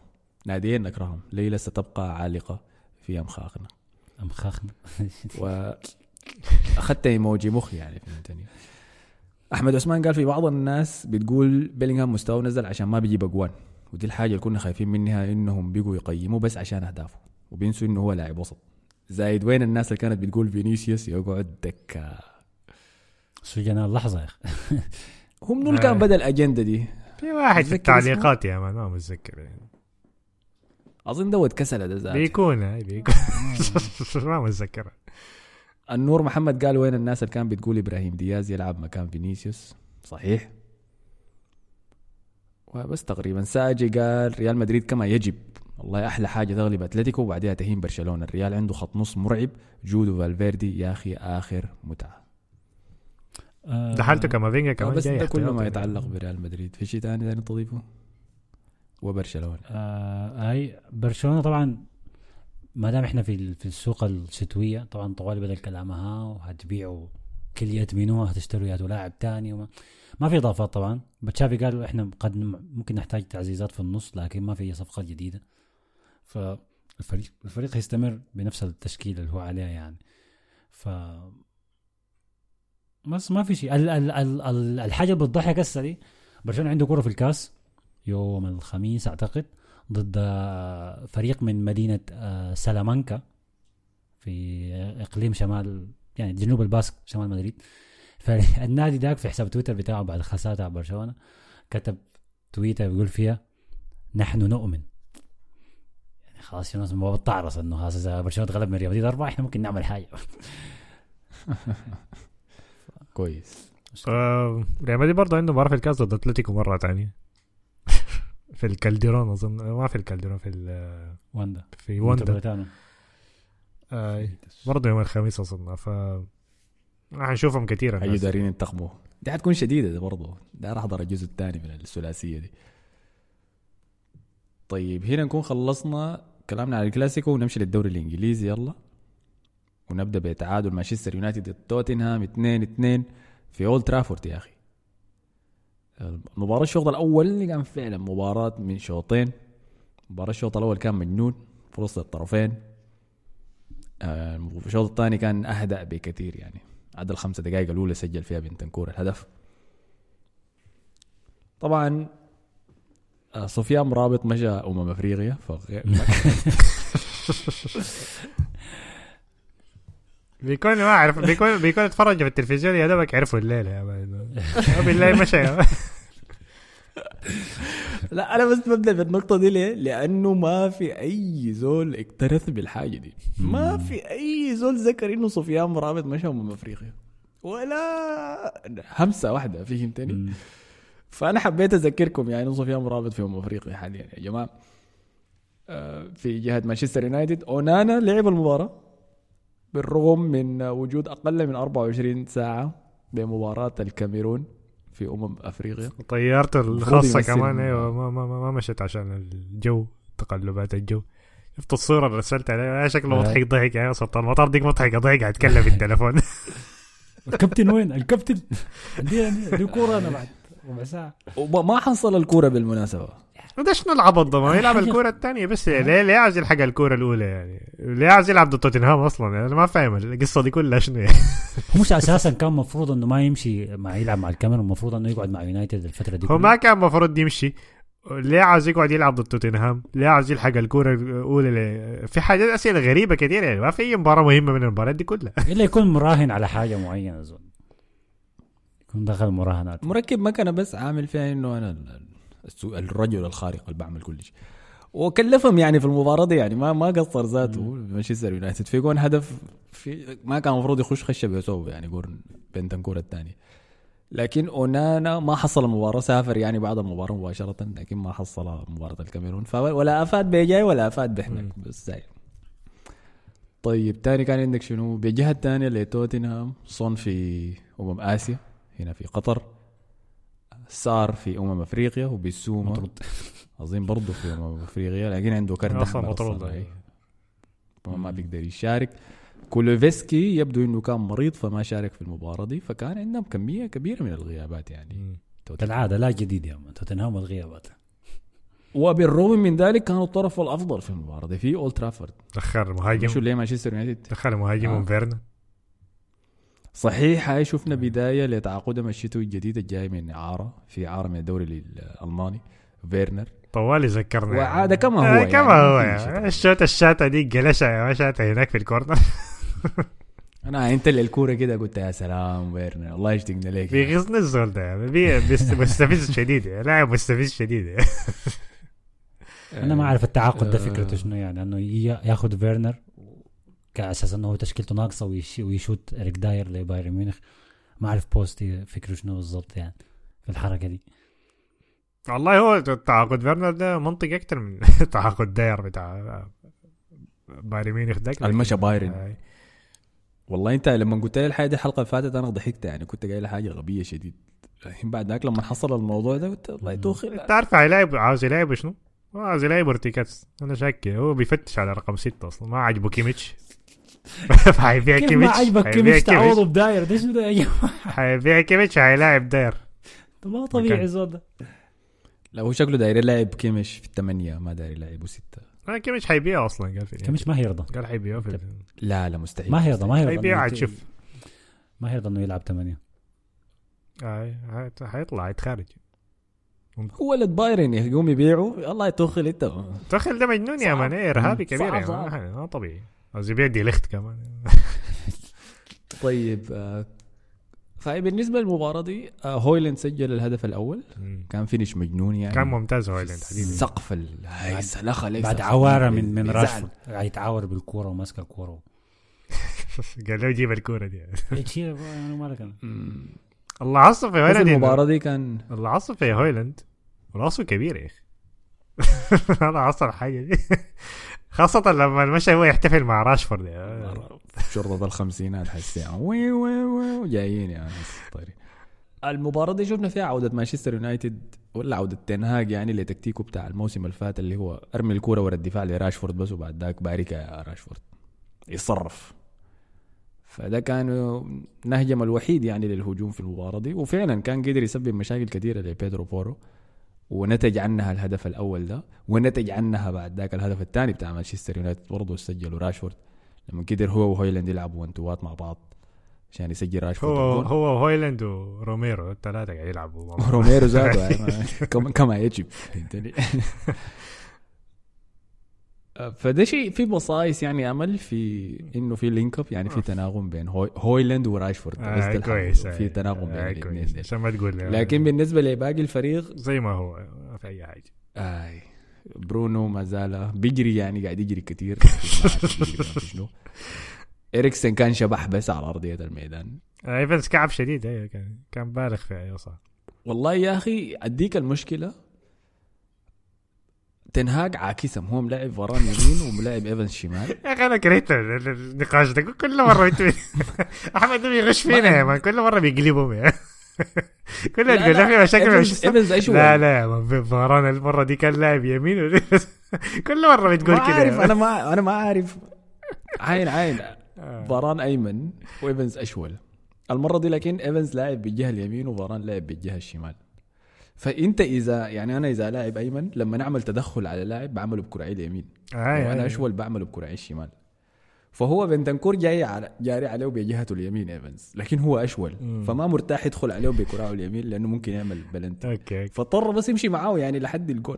ناديين نكرههم ليلة ستبقى عالقة. في أمخاخنا أمخاخنا و أخذت إيموجي مخ يعني فهمتني؟ أحمد عثمان قال في بعض الناس بتقول بيلينغهام مستواه نزل عشان ما بيجيب أجوان ودي الحاجة اللي كنا خايفين منها إنهم بيجوا يقيموا بس عشان أهدافه وبينسوا إنه هو لاعب وسط. زايد وين الناس اللي كانت بتقول فينيسيوس يقعد دكة؟ سجنا اللحظة يا أخي؟ هم منو اللي كان آه. بدأ الأجندة دي. في واحد في التعليقات يا man ما متذكر يعني. أظن دوت كسل ده ذاته. بيكون هاي بيكون. ما متذكر النور محمد قال وين الناس اللي كان بتقول إبراهيم دياز يلعب مكان فينيسيوس؟ صحيح. وبس تقريبا. ساجي قال ريال مدريد كما يجب. والله أحلى حاجة تغلب أتلتيكو وبعدها تهين برشلونة. الريال عنده خط نص مرعب. جود وفالفيردي يا أخي آخر متعة. آه، دخلته كامافينجا كمان بس ده كله ما. يتعلق بريال مدريد. في شيء ثاني ثاني تضيفه؟ وبرشلونة. آه هاي برشلونة طبعا ما دام إحنا في في السوق الشتوية طبعا طوال بدا الكلام ها وهتبيعوا كلية مينو هتشتروا يا لاعب تاني وما ما في إضافات طبعا. بتشافي قال إحنا قد ممكن نحتاج تعزيزات في النص لكن ما في صفقات جديدة. فالفريق الفريق هيستمر بنفس التشكيله اللي هو عليها يعني. ف بس ما في شيء. ال- ال- ال- الحاجة اللي بتضحك هسه دي برشلونة عنده كرة في الكاس. يوم الخميس أعتقد ضد فريق من مدينة آه، سلامانكا في إقليم شمال يعني جنوب الباسك شمال مدريد. فالنادي داك في حساب تويتر بتاعه بعد خسارته على برشلونة كتب تويتر بيقول فيها نحن نؤمن. يعني خلاص في ناس ما بتعرف إنه خلاص إذا برشلونة تغلب من ريال مدريد أربعة إحنا ممكن نعمل حاجة. كويس. آه، ريال مدريد برضه عنده مباراة في الكاس ضد أتلتيكو مرة ثانية في الكالديرون أظن. ما في الكالديرون في ال- واندا. في واندا. آه، برضه يوم الخميس أظن. ف حنشوفهم كثير أيوه الناس دارين ينتقموا دي حتكون شديدة دي برضه. ده راح احضر الجزء الثاني من الثلاثية دي. طيب هنا نكون خلصنا كلامنا على الكلاسيكو ونمشي للدوري الإنجليزي. يلا. ونبدأ بتعادل مانشستر يونايتد ضد توتنهام 2 2 في أولد ترافورد يا أخي. المباراة الشوط الأول كان فعلا مباراة من شوطين. مباراة الشوط الأول كان مجنون في وسط الطرفين آه، الشوط الثاني كان أهدأ بكثير يعني. عدا الخمسة دقائق الأولى سجل فيها بنتنكور الهدف. طبعا آه، سفيان رابط مشى أمم أفريقيا فغير بيكون ما أعرف بيكون بيكون اتفرج في التلفزيون يا دوبك عرفوا الليلة يا بالله مشى لا أنا بس ببدأ بالنقطة دي ليه؟ لأنه ما في أي زول اكترث بالحاجة دي. ما في أي زول ذكر إنه سفيان مرابط مشى من أفريقيا. ولا همسة واحدة فهمتني؟ فأنا حبيت أذكركم يعني إنه سفيان مرابط في ام أفريقيا حاليا يا جماعة. آه، في جهة مانشستر يونايتد أونانا لعب المباراة. بالرغم من وجود أقل من 24 ساعة بمباراة الكاميرون في أمم أفريقيا. طيارته الخاصة يمثل- كمان أيوه ما, ما, ما, ما مشت عشان الجو تقلبات الجو. شفت الصورة اللي رسلت عليها؟ شكله آه. مضحك ضحك يا سلطان. المطار ديك مضحكه ضحك قاعد يتكلم في التليفون. الكابتن وين؟ الكابتن. دي دي كورة أنا بعد ربع ساعة. وما حصل الكورة بالمناسبة. ده شنو العبط ده ما يلعب الكورة الثانية بس ليه ليه عايز يلحق الكورة الأولى يعني ليه عايز يلعب ضد توتنهام أصلا يعني أنا ما فاهم القصة دي كلها شنو يعني هو مش أساسا كان المفروض إنه ما يمشي مع يلعب مع الكاميرون المفروض إنه يقعد مع يونايتد الفترة دي هو. ما كان المفروض يمشي ليه عايز يقعد يلعب ضد توتنهام؟ ليه عايز يلحق الكورة الأولى ليه؟ في حاجات أسئلة غريبة كثير يعني ما في أي مباراة مهمة من المباريات دي كلها إلا يكون مراهن على حاجة معينة زول يكون دخل مراهنات مركب مكنه بس عامل فيها إنه أنا الرجل الخارق اللي بعمل كل شيء وكلفهم يعني في المباراة دي يعني ما ما قصر ذاته. مانشستر يونايتد. في جون هدف في ما كان المفروض يخش خشة بيسوي يعني جون بنتنكور الثاني. لكن أونانا ما حصل المباراه سافر يعني بعد المباراة مباشرة لكن ما حصل مباراة الكاميرون. ولا أفاد بجاي ولا أفاد بهناك بس زي طيب تاني كان عندك شنو؟ بجهة الثانية لتوتنهام صن في أمم آسيا هنا في قطر. سار في أمم أفريقيا وبيسوما مطرود. اظن برضه في أمم أفريقيا لكن عنده كرت أصلاً أحمر مطرود،. ما ما بيقدر يشارك. كولوفسكي يبدو إنه كان مريض فما شارك في المباراة دي فكان عندهم كمية كبيرة من الغيابات يعني. كالعادة لا جديد يا توتنهام الغيابات. وبالرغم من ذلك كانوا الطرف الأفضل في المباراة دي في أولد ترافورد. دخل مشوا مهاجم ليه مانشستر يونايتد؟ دخل مهاجمهم آه. فيرنا. صحيح هاي شفنا بداية لتعاقدهم الشتوي الجديد الجاي من اعاره في اعاره من الدوري الألماني فيرنر. طوالي ذكرنا وعاد كما هو آه، يعني، كما ما هو يعني. الشوت الشاطه دي ما شاتها هناك في الكورنر. أنا أنت اللي الكورة كده قلت يا سلام فيرنر الله يشتقنا لك في غصن الزول ده يعني. مستفز شديد يعني. لاعب مستفز شديد يعني. أنا ما أعرف التعاقد ده آه. فكرته شنو يعني إنه ياخذ فيرنر كأساس إنه هو تشكيلته ناقصة ويش- ويشوت اريك داير لبايرن ميونخ. ما أعرف بوستي فكرة شنو بالضبط يعني في الحركة دي. والله هو تعاقد فيرنر ده منطق أكثر من تعاقد داير بتاع بايرن ميونخ ده. المشى بايرن. والله أنت لما قلت لي الحاجة دي الحلقة اللي فاتت أنا ضحكت يعني كنت قايل حاجة غبية شديد. الحين بعد ذاك لما حصل الموضوع ده قلت الله توخي أنت عارف هيلاعب عاوز يلاعب شنو؟ عاوز يلاعب ارتيكاتس أنا شاك هو بيفتش على رقم ستة أصلا. ما عجبه كيميتش. حيبيع كيف كيميتش ما عجبك حيبيع كيميش تعوضه بداير ده شنو ده يا جماعة. حيبيع كيميتش هيلاعب داير. ده ما طبيعي مكان. زول ده لا هو شكله داير يلعب كيمش في الثمانيه ما داير يلعبه سته آه، كيميتش حيبيع أصلا قال في كيميش ما هيرضى. قال حيبيعه في لا لا مستحيل. ما هيرضى ما هيرضى. حيبيع إنه عاد يت- شوف. ما هيرضى إنه يلعب ثمانية آه، هي- حيطلع يتخارج هو ولد بايرن يقوم يبيعه الله يتوخل أنت. تخيل ده مجنون يا. مان ارهابي كبير يا ما طبيعي. عاوز يبيع دي ليخت كمان. طيب آه، فبالنسبه للمباراة دي آه، هويلاند سجل الهدف الأول. مم. كان فينش مجنون يعني. كان ممتاز هويلاند حبيبي. سقف ال- ليس بعد عوارة من من. راشفورد. قاعد يتعاور بالكورة وماسك الكورة. قال له جيب الكورة دي. أنا مالك أنا. مم. الله عصف في بس هويلاند المباراة دي كان الله عصف في هويلاند. راسه كبير يا أخي. أنا عصر الحاجة دي. خاصة لما مشى هو يحتفل مع راشفورد. شرطة الخمسينات حسي وي وي وي جايين يعني طيب. المباراة دي شفنا فيها عودة مانشستر يونايتد ولا عودة تنهاج يعني لتكتيكه بتاع الموسم اللي فات اللي هو ارمي الكورة ورا الدفاع لراشفورد بس وبعد ذاك بارك يا راشفورد. يتصرف فده كان نهجم الوحيد يعني للهجوم في المباراة دي. وفعلا كان قدر يسبب مشاكل كثيرة لبيدرو بورو. ونتج عنها الهدف الأول ده ونتج عنها بعد ذاك الهدف الثاني بتاع مانشستر يونايتد برضه سجلوا راشفورد لما قدر هو وهويلاند يلعبوا one two ات مع بعض عشان يسجل راشفورد هو. هو هويلاند وروميرو الثلاثة قاعد يلعبوا. روميرو زاد يعني كما كما يجب فهمتني فده شيء في بصايص يعني أمل في إنه في link up يعني في تناغم بين هوي هويلاند وراشفورد بس آه كويس. في تناغم بين آه الاثنين. عشان ما تقول لكن بالنسبة لباقي الفريق زي ما هو ما في أي حاجة. آي برونو ما زال بيجري يعني قاعد يجري كثير شنو. إريكسن كان شبح بس على أرضية الميدان. آه، إيفنز كعب شديد أيوه كان كان بالغ في أيوه صح والله يا أخي أديك المشكلة تنهاج عاكسهم هو ملاعب فاران يمين وملاعب ايفنز شمال يا أخي أنا كرهت ال- ال- النقاش ده. كل مرة أحمد ده بيغش فينا يا مان. كل مرة بيقلبهم يا كل تقول في مشاكل ايفنز اشول لا لا يا مان. فاران المرة دي كان لاعب يمين. كل مرة بتقول ما كده عارف أنا ما أنا ما عارف عين عين. مان. فاران أيمن وإيفنز أشول. المرة دي لكن إيفنز لاعب بالجهة اليمين وفاران لاعب بالجهة الشمال. فانت اذا يعني أنا اذا لاعب ايمن لما نعمل تدخل على لاعب بعمله بكرعي اليمين آه، وأنا آه. اشول بعمله بكرعي الشمال فهو بنتنكور جاي على جاري عليه بجهته اليمين إيفنز. لكن هو أشول. مم. فما مرتاح يدخل عليه بكرعه اليمين لأنه ممكن يعمل بلنتي أوكي فاضطر بس يمشي معاه يعني لحد الجول.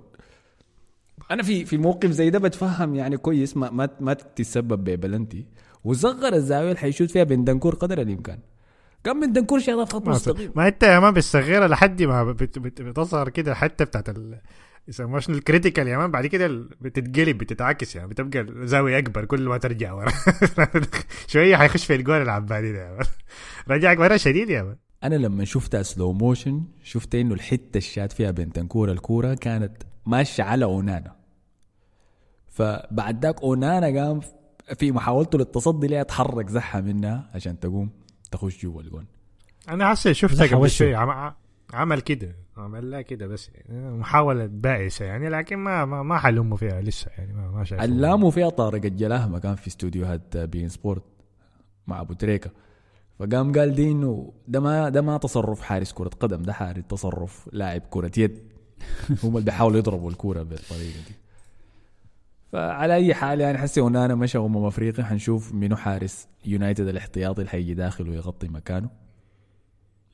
أنا في في موقف زي ده بتفهم يعني كويس ما ما, ما تتسبب ببلنتي. وصغر الزاوية اللي حيشوت فيها بندنكور قدر الإمكان. كان بندنكور شاطها في خط ما, مستقيم ما انت يا مان بالصغيره لحد ما بت- بت- بتظهر كده حتى بتاعت ال يسموها شنو؟ ال critical يا مان بعد كده بتتقلب بتتعكس يعني. بتبقى الزاويه أكبر كل ما ترجع ورا. شوية حيخش في الجول العبادي ده يا مان رجعك ورا شديد يا مان أنا لما شفتها slow motion شفت إنه الحتة الشات فيها بنتنكور الكورة كانت ماشية على أونانا. فبعد ذاك أونانا قام في محاولته للتصدي ليها تحرك زحها منها عشان تقوم. تخش جوا الجون. أنا حاسس شفتها قبل. شوي عم- عمل كده عمل لها كده بس يعني محاولة بائسة يعني لكن ما ما, ما حلموا فيها لسه يعني ما, ما شايف علاموا فيها طارق الجلاه ما كان في استوديوهات بين سبورت مع أبو تريكة. فقام قال دي إنه ده ما ده ما تصرف حارس كرة قدم ده حارس تصرف لاعب كرة يد. هم اللي بيحاولوا يضربوا الكوره بالطريقة دي. فعلى أي حال يعني حسي اونانا مشى أمم أفريقيا حنشوف منو حارس يونايتد الاحتياطي اللي حيجي داخل ويغطي مكانه.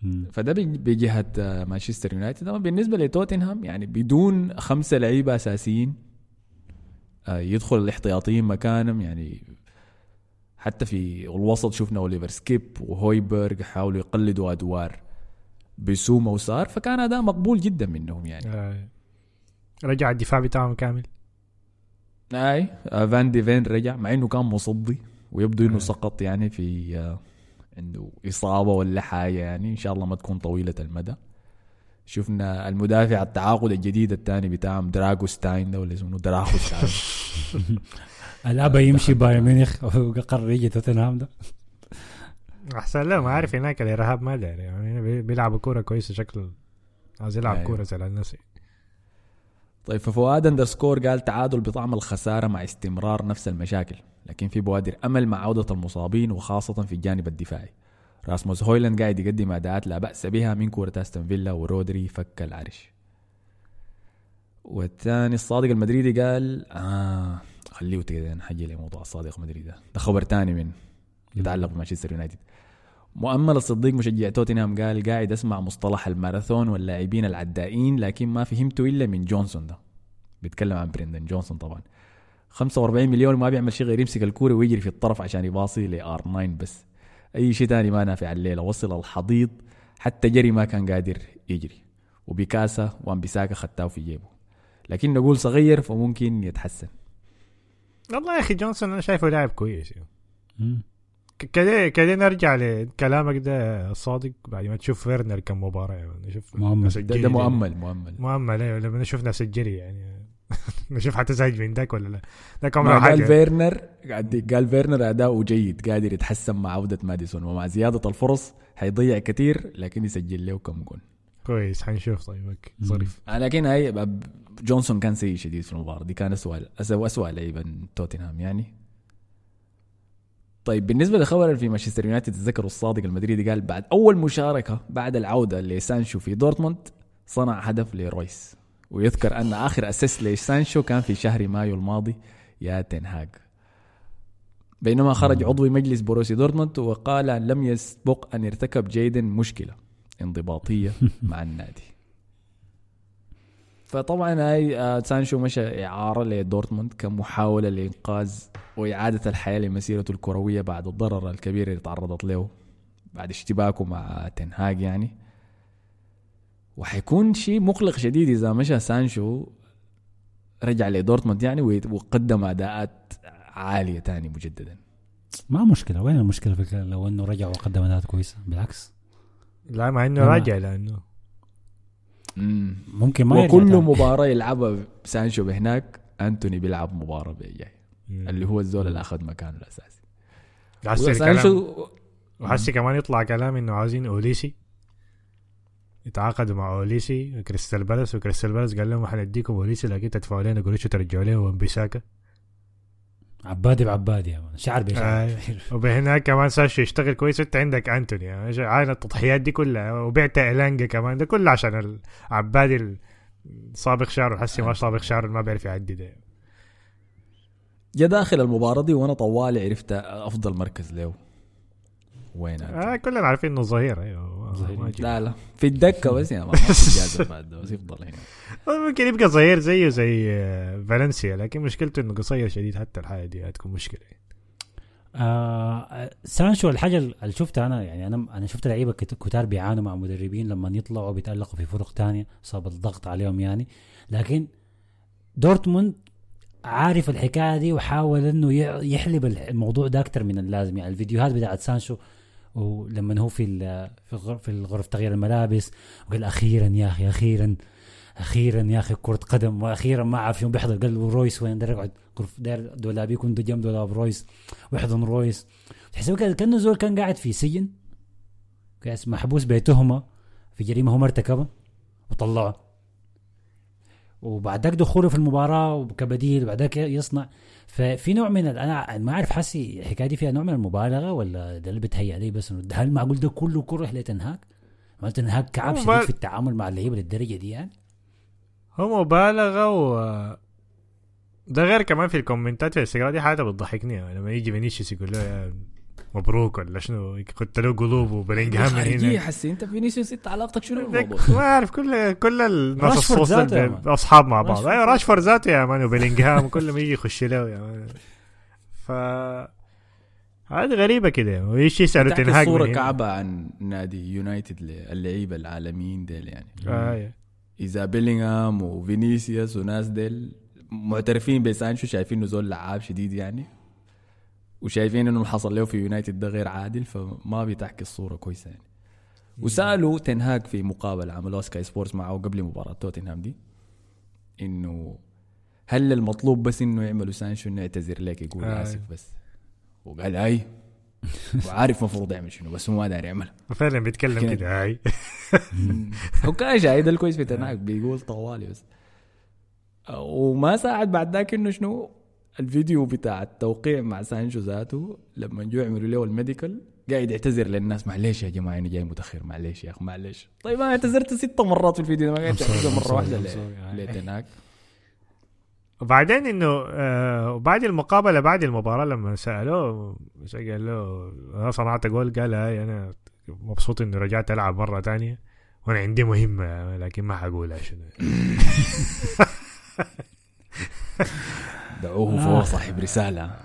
مم. فده بج- بجهة آه، مانشستر يونايتد. أما بالنسبة لتوتنهام يعني بدون خمسة لعيبة أساسيين آه، يدخل الاحتياطيين مكانهم. يعني حتى في الوسط شفنا أوليفر سكيب وهويبرغ حاولوا يقلدوا أدوار بيسوما وسار فكان أداء مقبول جدا منهم يعني. آه. رجع الدفاع بتاعهم كامل. اي آه، فان دي فين رجع مع إنه كان مصدي ويبدو إنه آه. سقط يعني في آه، عنده إصابة ولا حاجة يعني. إن شاء الله ما تكون طويلة المدى. شفنا المدافع التعاقد الجديد الثاني بتاعهم دراغوستاين ده ولا اسمه دراغوستاين الابى يمشي بايرن ميونخ وقرر يجي توتنهام ده. أحسن له ما عارف هناك الإرهاب ما داري يعني بي- بيلعبوا كورة كويسة شكله عايز يلعب أيوه. كورة زي الناس. طيب ففؤاد underscore قال تعادل بطعم الخسارة مع استمرار نفس المشاكل لكن في بوادر أمل مع عودة المصابين وخاصة في الجانب الدفاعي. راسموس هويلاند قاعد يقدم أداءات لا بأس بها من كورة أستون فيلا ورودري فك العرش. والثاني الصادق المدريدي قال آه خليه كده نحجي لموضوع الصادق المدريدي ده خبر تاني من يتعلق بمانشستر يونايتد. مؤمل الصديق مشجع توتنهام قال قاعد أسمع مصطلح الماراثون واللاعبين العدائين لكن ما فهمته إلا من جونسون ده. بيتكلم عن بريندن جونسون طبعا. 45 مليون ما بيعمل شيء غير يمسك الكورة ويجري في الطرف عشان يباصي ل R9 بس. أي شيء تاني ما نافع الليلة. وصل الحضيض حتى جري ما كان قادر يجري. وبيساكا وان بيساكا خاتاه في جيبه. لكن نقول صغير فممكن يتحسن. والله يا أخي جونسون أنا شايفه لاعب كويس. يعني. كده كده نرجع لكلامك ده الصادق بعد ما تشوف فيرنر كم مباراة يعني نشوف مؤمل. ده, ده مؤمل مؤمل. مؤمل أيوه لما نشوف نفس الجري يعني. نشوف حتزعج من ذاك ولا لا. ذاك عمره قال حاجة. فيرنر قاعد قال فيرنر أداؤه جيد قادر يتحسن مع عودة ماديسون. ومع زيادة الفرص حيضيع كثير لكن يسجل له كم جول كويس حنشوف طيب okay ظريف. لكن هاي جونسون كان سيء شديد في المباراة. دي كان اسوء اسوء اسوء لعيبة توتنهام يعني. طيب بالنسبة لخبر في مانشستر يونايتد تذكروا الصادق المدريدي قال بعد أول مشاركة بعد العودة لسانشو في دورتموند صنع هدف لرويس. ويذكر أن آخر assist لسانشو كان في شهر مايو الماضي يا تينهاج بينما خرج عضو مجلس بوروسيا دورتموند وقال لم يسبق أن ارتكب جيدن مشكلة انضباطية مع النادي. فطبعا هاي آه، سانشو مشى إعارة لدورتموند كمحاولة لإنقاذ وإعادة الحياة لمسيرته الكروية بعد الضرر الكبير اللي تعرضت له بعد اشتباكه مع تنهاج يعني وحيكون شيء مقلق شديد إذا مشى سانشو رجع لدورتموند يعني وقدم أداءات عالية تاني مجددا ما مشكلة وين المشكلة في؟ لو إنه رجع وقدم أداءات كويسة بالعكس لا مع إنه. راجع لأنه مم. ممكن ما وكل. مباراة يلعبها سانشو بهناك أنتوني بيلعب مباراة بجاي اللي هو الزول اللي أخذ مكانه الأساسي سانشو وحسي كمان يطلع كلام إنه عاوزين أوليسي يتعاقدوا مع أوليسي وكريستال بالاس وكريستال بالاس قال لهم حنديكم أوليسي لكن تدفعوا لنا قروش وترجعوا لنا وان بيساكا عبادي بعبادي يا مان. شعر بشعر آه. وبهناك كمان ساشو يشتغل كويس. وانت عندك أنتوني. يعني عاين التضحيات دي كلها. وبعت الانجا كمان. ده كله عشان العبادي صابغ شعره حسي ما صابغ شعره ما بيعرف يعدي ده. جا داخل المباراة دي وأنا طوالي عرفت أفضل مركز له. وين آه كلنا عارفين إنه ظهير. أيوه. ظهير. لا لا. في الدكة بس يا ما بعد بس يفضل هنا. ممكن يبقى ظهير زيه زي آه، فالنسيا لكن مشكلته إنه قصير شديد حتى الحاجة دي هتكون مشكلة. آه سانشو الحاجة اللي شفتها أنا يعني أنا أنا شفت لعيبة كت- كتار بيعانوا مع مدربين لما يطلعوا بيتألقوا في فرق تانية صاب الضغط عليهم يعني. لكن دورتموند عارف الحكاية دي وحاول إنه يحلب الموضوع ده أكتر من اللازم. يعني الفيديوهات بتاعت سانشو ولما هو في في في الغرف تغيير الملابس وقال أخيرا يا أخي أخيرا أخيرا يا أخي كرة قدم وأخيرا ما أعرف شنو بيحضر. قال رويس وين؟ داير يقعد داير دولاب يكون جنب دولاب رويس. ويحضن رويس. كده كأنه زول كان قاعد في سجن. محبوس بتهمه في جريمة هو ما ارتكبها وطلعه. وبعد ذاك دخوله في المباراة كبديل وبعد ذاك يصنع ففي نوع من أنا ما أعرف حسي الحكاية دي فيها نوع من المبالغة ولا ده اللي بتهيأ لي بس هل معقول ده كله كره لتنهاك؟ هل تنهاك كعب شديد ما- في التعامل مع اللعيبة للدرجة دي يعني؟ هو مبالغة و ده غير كمان في ال comments ات في الانستغرام دي حاجة بتضحكني يعني لما يجي فينيسيوس يقول له يا مبروك ولا شنو؟ كنت له قلوب وبلينجهام من خارجية هنا حسي. انت فينيسيوس انت علاقتك شنو بالموضوع؟ ما أعرف كل كل الناس الصوص. أصحاب مع بعض. راشفورد أيوه راشفورد ذاته يا مان وبلينجهام كل ما يجي يخش له يا مان. ف هذه غريبة كده. ويجي يسألوا تنهاج هنا. كعبة عن نادي يونايتد اللعيبة العالميين ديل يعني. آه إذا بيلينغهام وفينيسيوس وناس ديل معترفين بسانشو شايفين انه زول لعاب شديد يعني. وشايفين إنه اللي حصل له في يونايتد ده غير عادل فما بتحكي الصورة كويسة يعني. وسألوا تنهاج في مقابلة عملوها سكاي سبورتس معه قبل مباراة توتنهام دي إنه هل المطلوب بس إنه يعملوا سانشو إنه يعتذر لك يقول آه. آسف بس؟ وقال آي. وعارف مفروض يعمل شنو بس هو ما داري يعملها فعلا بيتكلم كده. هاي هو كان شاهد الكويس في تناك بيقول طوالي بس. وما ساعد بعد ذاك إنه شنو الفيديو بتاع التوقيع مع سانشو ذاته لما جو يعملوا له الميديكال قاعد يعتذر للناس معلش يا جماعة أنا جاي متأخر معلش يا أخي معلش طيب أنا اعتذرت ست مرات في الفيديو ده ما قاعد تعتذر مرة واحدة ل- لتناك وبعدين إنه آه وبعد المقابلة بعد المباراة لما سألوه قال له أنا صنعت جول؟ قال هاي أنا مبسوط إني رجعت ألعب مرة تانية وأنا عندي مهمة لكن ما حقولها شنو؟ دعوه آه. فوق صاحب رسالة.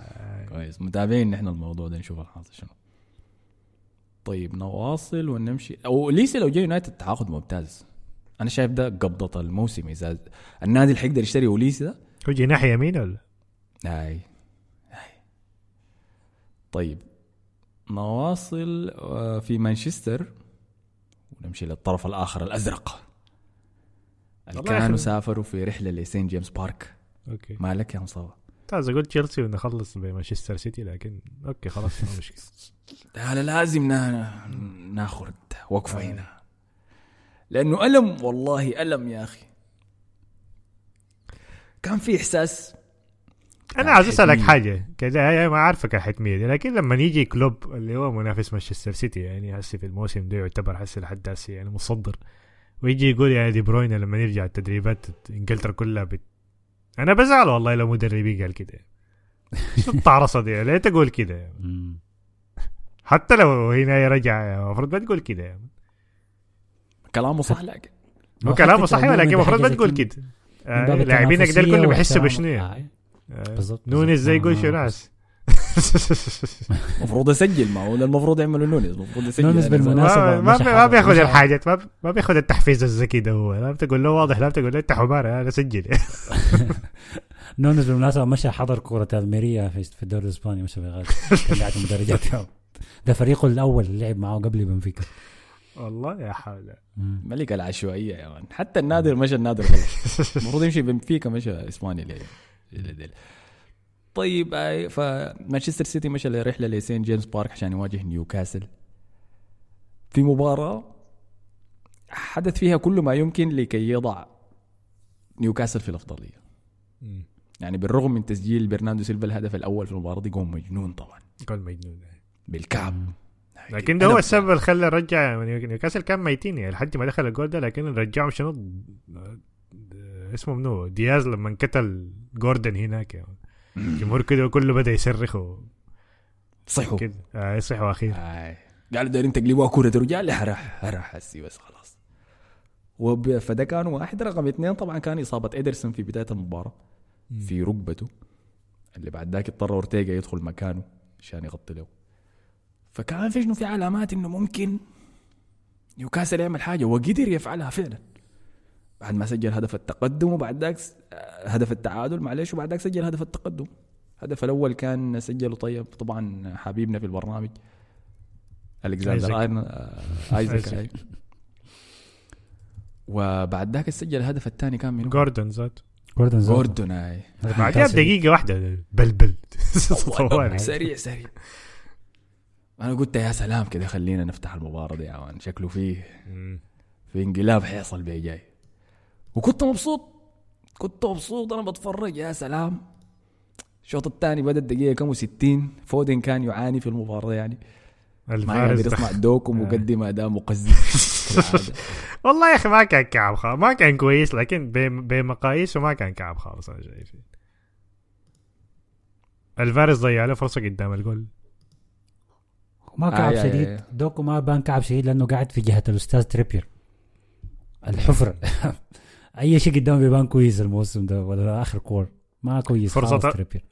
كويس. متابعين نحن الموضوع ده نشوف الحاصل شنو. طيب نواصل ونمشي. أو ليسي لو جاي يونايتد تعاقد ممتاز. أنا شايف ده قبضة الموسم. إذا النادي اللي حيقدر يشتري اوليسي ده؟ هو جناح يمين ولا؟ هاي. هاي. طيب. نواصل آه، في مانشستر. ونمشي للطرف الآخر الأزرق. اللي كانوا. سافروا في رحلة لسينت جيمس بارك. okay. مالك يا مصطفى. ممتاز أقول تشيلسي ونخلص بمانشستر سيتي لكن okay خلاص ما مشكلة. هذا لازم نا... ناخذ وقفة هنا. لأنه ألم والله ألم يا أخي. كان في إحساس. أنا عايز أسألك حتمية. حاجة. كده هي ما عارفك دي لكن لما يجي كلوب اللي هو منافس مانشستر سيتي يعني هسه في الموسم ده يعتبر هسه لحد هسه يعني مصدر. ويجي يقول يا دي بروين لما نرجع التدريبات إنجلترا كلها بت... أنا بزعل والله لو مدربي قال كده. شو الطعرصه دي ليه تقول كده. حتى لو هنا رجع المفروض ما تقول كده. كلامه صح لكن. هو كلامه حتى صحيح عموماً لكن ده المفروض ما تقول كده. لاعبينك ده التنافسية كله بيحسوا بشنو؟ آه، آه، بالضبط، نونيز. زي يقول شو ما- ناس؟ المفروض أسجل ما هو المفروض يعملوا نونيز المفروض يسجل نونيز أنا زي- بالمناسبة ما, ما, بياخذ الحاجات ما, ما بياخذ التحفيز الذكي ده هو. لا بتقول له واضح لا بتقول له انت حمار أنا سجل نونز بالمناسبة مشى حضر كرة الميريا في في الدوري الإسباني مشى في مدرجات. ده فريقه الأول اللي لعب معاه قبل بنفيكا. والله يا حول. ملك العشوائية يا man. حتى النادر مشى النادر غلط المفروض يمشي بنفيكا مشى إسبانيا ليه. طيب آي، فمانشستر سيتي مشى لرحلة لسينت جيمس بارك عشان يواجه نيوكاسل. في مباراة حدث فيها كل ما يمكن لكي يضع نيوكاسل في الأفضلية. يعني بالرغم من تسجيل برناردو سيلفا الهدف الأول في المباراة دي جول مجنون طبعا. قول مجنون بالكعب. لكن ده هو السبب اللي خلى رجع نيوكاسل. كان ميتين يعني لحد ما دخل الجول ده لكن رجعهم شنو؟ اسمه منو؟ دياز لما انقتل جوردن هناك يعني. الجمهور كده كله بدأ يصرخ و- صحوا. كده. آه يصحوا أخير. آي. قالوا دايرين تقلبوها كرة رجال هرح هرح هسي بس خلاص. وب... فده كان واحد. رقم اثنين طبعا كان إصابة ادرسون في بداية المباراة. في ركبته. اللي بعد ذاك اضطر أورتيجا يدخل مكانه عشان يغطي له. فكان في شنو؟ في علامات إنه ممكن نيوكاسل يعمل حاجة وقدر يفعلها فعلا. بعد ما سجل هدف التقدم وبعد ذاك هدف التعادل معلش وبعد ذاك سجل هدف التقدم الهدف الأول كان سجله طيب طبعا حبيبنا في البرنامج ألكسندر. آيرن- آه،. وبعد ذاك سجل الهدف الثاني كان من جوردن ذات جوردن زوردن. جوردون آي بعدها ممتاز. بدقيقه واحدة بلبل. سريع سريع أنا قلت يا سلام كده خلينا نفتح المباراة دي يا مان شكله فيه. في انقلاب حيصل بيه جاي وكنت مبسوط. كنت مبسوط. أنا بتفرج. يا سلام. الشوط الثاني بدأ الدقيقه كم 60 فودن كان يعاني في المباراة يعني. ما قادر ده. يسمع دوك ومقدم أداء مقزز. والله يا أخي ما كان كعب خالص. ما كان كويس لكن بم- بمقاييسه ما كان كعب خالص أنا شايف الفارس ضيع له فرصة قدام الجول. ما كعب آي- آي- شديد. دوكو ما بان كعب شديد لأنه قاعد في جهة الأستاذ تريبير. الحفره أي شيء قدامه بيبان كويس الموسم ده ولا آخر كور. ما كويس فرصة تريبير.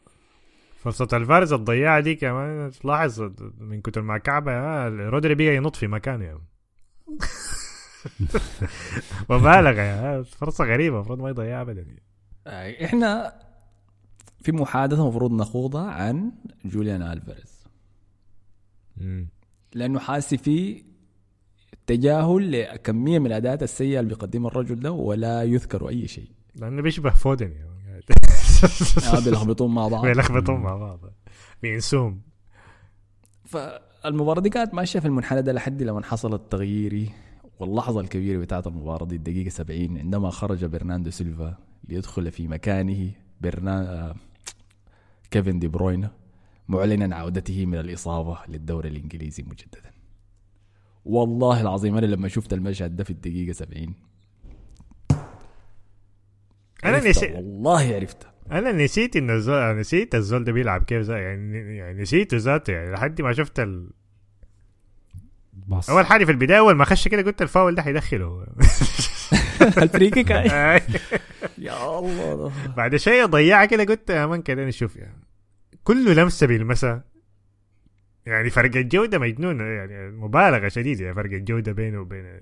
فرصة الفارس الضياعة دي كمان تلاحظ من كتر ما كعبة آه، رودري بقى ينط في مكانه. يعني. مبالغة يا فرصة غريبة المفروض ما يضيعها ابدا. إحنا في محادثة المفروض نخوضها عن جوليان ألفاريز. لأنه حاسي في تجاهل لكمية من الاداءات السيئة اللي بيقدمها الرجل ده ولا يذكر أي شيء. لأنه بيشبه فودن يعني. آه، بيلخبطون مع بعض. بيلخبطون مع بعض. بينسوم فالمباراة دي كانت ماشية في المنحنى ده لحد لما حصل التغيير واللحظة الكبيرة بتاعت المباراة دي الدقيقة 70 عندما خرج برناردو سيلفا ليدخل في مكانه برنا آه، كيفن دي بروينا معلنا عودته من الإصابة للدوري الإنجليزي مجددا. والله العظيم أنا لما شفت المشهد ده في الدقيقة 70 أنا نسيت والله عرفتها أنا نسيت انه الزول نسيت الزول ده بيلعب كيف يعني يعني نسيته ذاته يعني لحد ما شفت ال... باص أول حاجة في البداية أول ما خش كده قلت الفاول ده حيدخله. ال free kick. يا الله. بعد شيء ضيعها كده قلت يا man كده نشوف يعني. كله لمسة بيلمسها يعني فرق الجودة مجنون يعني مبالغة شديدة يعني فرق الجودة بينه وبين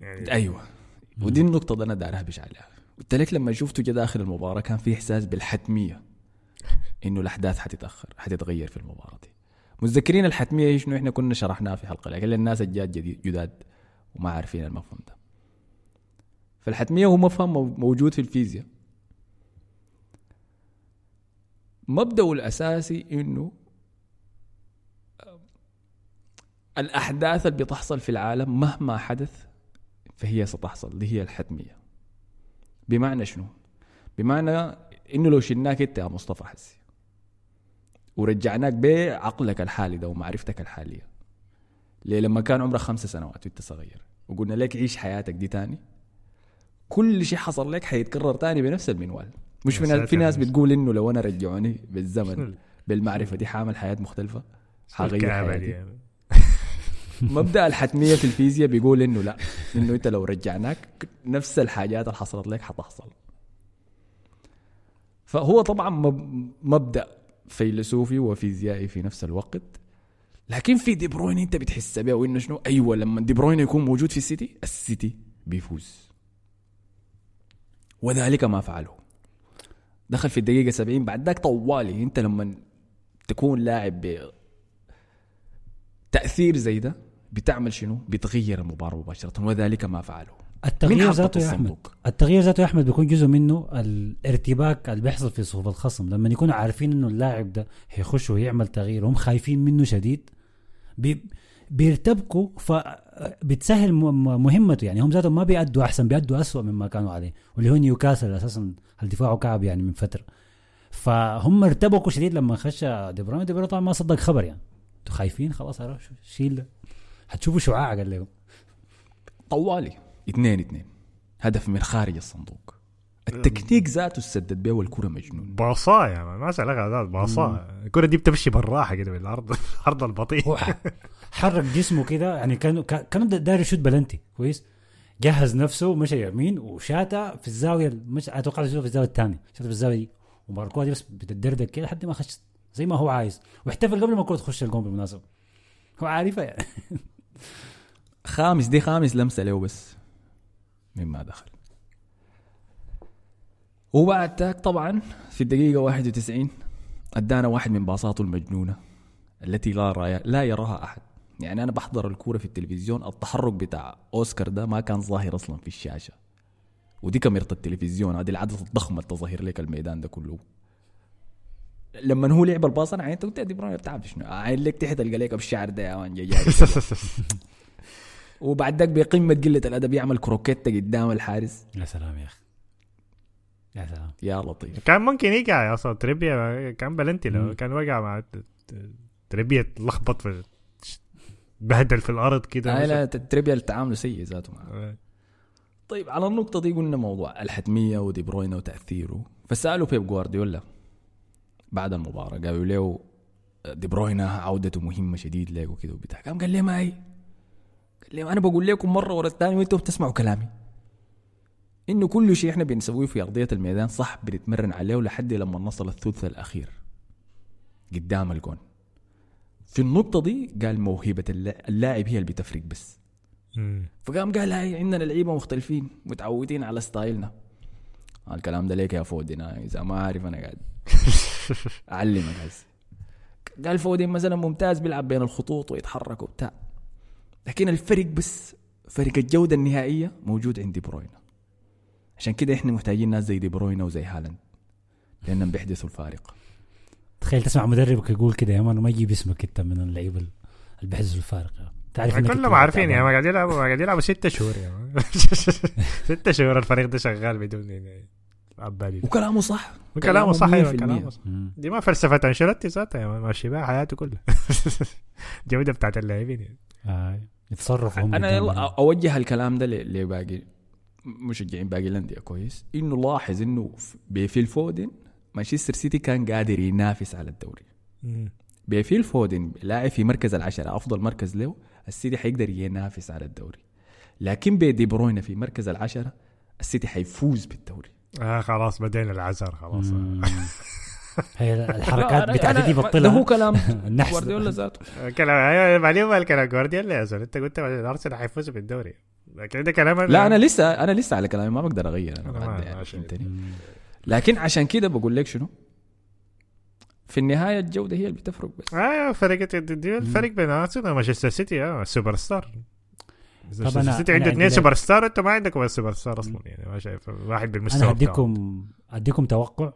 يعني أيوه. ودي النقطة اللي أنا دارها بش عليها قلت لك لما شفته جا داخل المباراة كان في إحساس بالحتمية إنه الأحداث حتتأخر حتتغير في المباراة دي. متذكرين الحتمية إيش؟ إنه إحنا كنا شرحناها في حلقة لكن للناس الجاد جديد جداد وما عارفين المفهوم ده. فالحتمية هو مفهوم مو- موجود في الفيزياء. مبدأه الأساسي إنه الأحداث اللي بتحصل في العالم مهما حدث فهي ستحصل دي هي الحتمية. بمعنى شنو؟ بمعنى إنه لو شلناك أنت يا مصطفى حسي ورجعناك بعقلك الحالي ده ومعرفتك الحالية ليه؟ لما كان عمرك خمس سنوات وأنت صغير وقلنا لك عيش حياتك دي تاني كل شيء حصل لك حيتكرر تاني بنفس المنوال. مش في ناس في ناس بتقول إنه لو أنا رجعوني بالزمن ال- بالمعرفة دي حامل حياة مختلفة حغير حياتي. يعني؟ مبدأ الحتمية في الفيزياء بيقول إنه لا إنه أنت لو رجعناك نفس الحاجات اللي حصلت لك حتحصل. فهو طبعا مب- مبدأ فيلسوفي وفيزيائي في نفس الوقت. لكن في دي بروين أنت بتحس بيه وإنه شنو؟ أيوه لما دي بروين يكون موجود في السيتي السيتي بيفوز. وذلك ما فعله. دخل في الدقيقة 70 بعد ذاك طوالي. أنت لما تكون لاعب تاثير زي ده بتعمل شنو؟ بتغير المباراة مباشرة وذلك ما فعله. التغيير ذاته يا أحمد؟ التغيير ذاته يا أحمد بيكون جزء منه الارتباك اللي بيحصل في صفوف الخصم. لما يكونوا عارفين إنه اللاعب ده هيخش ويعمل تغيير وهم خايفين منه شديد بي بيرتبكوا فبتسهل مهمته. يعني هم ذاتهم ما بيأدوا أحسن بيأدوا أسوأ مما كانوا عليه. واللي هو نيوكاسل أساسا الدفاع كعب يعني من فترة. فهم ارتبكوا شديد لما خش دي بروين. دي بروين طبعا ما صدق خبر يعني. أنتوا خايفين خلاص شيل ده. هتشوفوا شعاع قال لهم. طوالي. اثنين اثنين. هدف من خارج الصندوق. التكنيك ذاته سدد بيه والكرة مجنون باصاه يا man ما سألك هذا باصاه الكرة دي بتمشي بالراحة كده بالعرض العرض البطيء حرك جسمه كده يعني كان كان- داير يشوت بلنتي كويس؟ جهز نفسه مشى يمين وشاتا في الزاوية مش أتوقع في الزاوية الثانية. شاتا في الزاوية دي. وباركوها دي بس بتدردك كده لحد ما خش زي ما هو عايز. واحتفل قبل ما الكرة تخش الجون بالمناسبة. هو عارفها يعني. خامس دي خامس لمسة له بس مما دخل. وبعد تاك طبعا في الدقيقة 91 أدانا واحد من باصاته المجنونة التي لا راي لا يراها أحد. يعني أنا بحضر الكورة في التلفزيون التحرك بتاع أوسكار ده ما كان ظاهر أصلا في الشاشة. ودي كاميرا التلفزيون هذه العدد الضخمة اللي تظهر لك الميدان ده كله. لما هو لعب الباص أنا انت قلت يا دي بروين بتعرف شنو عين لك تحت ألقى لك بالشعر ده يا man جاي. وبعد ذاك بقمة قلة الأدب يعمل croqueta قدام الحارس. يا سلام يا أخي. يا سلام. يا لطيف. كان ممكن يقع أصلا تريبيا كان بلنتي لو كان وقع مع تريبيا تلخبط في بهدل في الأرض كده. آه لا تريبيا التعامل سيء ذاته معه. طيب على النقطة دي قلنا موضوع الحتمية ودي بروين وتأثيره. فسألوا بيب جوارديولا بعد المباراة قالوا له دي بروين عودته مهمة شديد لك وكده وبتاع. قام قال لي ما هي قال لي أنا بقول لكم مرة ورا الثانية وأنتوا بتسمعوا كلامي. إنه كل شيء إحنا بنسويه في أرضية الميدان صح بنتمرن عليه لحد لما نصل الثلث الأخير قدام الجون. في النقطة دي قال موهبة اللا- اللاعب هي اللي بتفرق بس. فقام قال هاي عندنا لعيبة مختلفين متعودين على style نا. الكلام ده ليك يا فودن إذا ما عارف أنا قاعد. أعلمك هسه قال فودن مثلا ممتاز بيلعب بين الخطوط ويتحرك وبتاع. لكن الفرق بس فرق الجودة النهائية موجود عند دي بروين عشان كده إحنا محتاجين ناس زي دي بروين وزي هالاند. لأنهم بيحدثوا الفارق. تخيل تسمع مدربك يقول كده يا مان وما يجيب اسمك أنت من اللعيبه اللي بيحزوا الفارق. تعرف إنك كلهم عارفين. ما قاعد يلعبوا قاعد يلعبوا ستة شهور يا مان ستة شهور الفريق ده شغال بدون يعني عبالي وكلامه صح وكلامه صح أيوه 100%. كلامه صح مم. دي ما فلسفة أنشيلوتي ذاتها ماشي بها حياته كلها الجودة بتاعت اللاعبين يعني. آه. يتصرفوا أنا. أوجه الكلام ده ل- لباقي مشجعين باقي الأندية كويس إنه لاحظ إنه بفيل فودن مانشستر سيتي كان قادر ينافس على الدوري بفيل فودن لاعب في مركز العشرة أفضل مركز له السيتي حيقدر ينافس على الدوري. لكن بدي بروينا في مركز العشرة السيتي حيفوز بالدوري. آه خلاص بدينا العزر خلاص. هي الحركات أنا- بتاعت أنا- دي ده بطلها هو كلام جوارديولا ذاته. كلام أيوه معلومة ما الكلام جوارديولا يا زول أنت قلت الارسنال حيفوز بالدوري. لكن ده كلام لا أنا لسه أنا لسه على كلامي ما بقدر أغير أنا أنا يعني. لكن عشان كده بقول لك شنو؟ في النهاية الجودة هي اللي بتفرق بس. أيوه فرق دي الفرق بين أرسنال ومانشستر سيتي آه سوبر ستار مانشستر أنا- سيتي عنده اثنين سوبر ستار انت ما عندك ولا سوبر ستار أصلا يعني ما شايف واحد بالمستوى أنا بتاعه. هديكم أديكم توقع.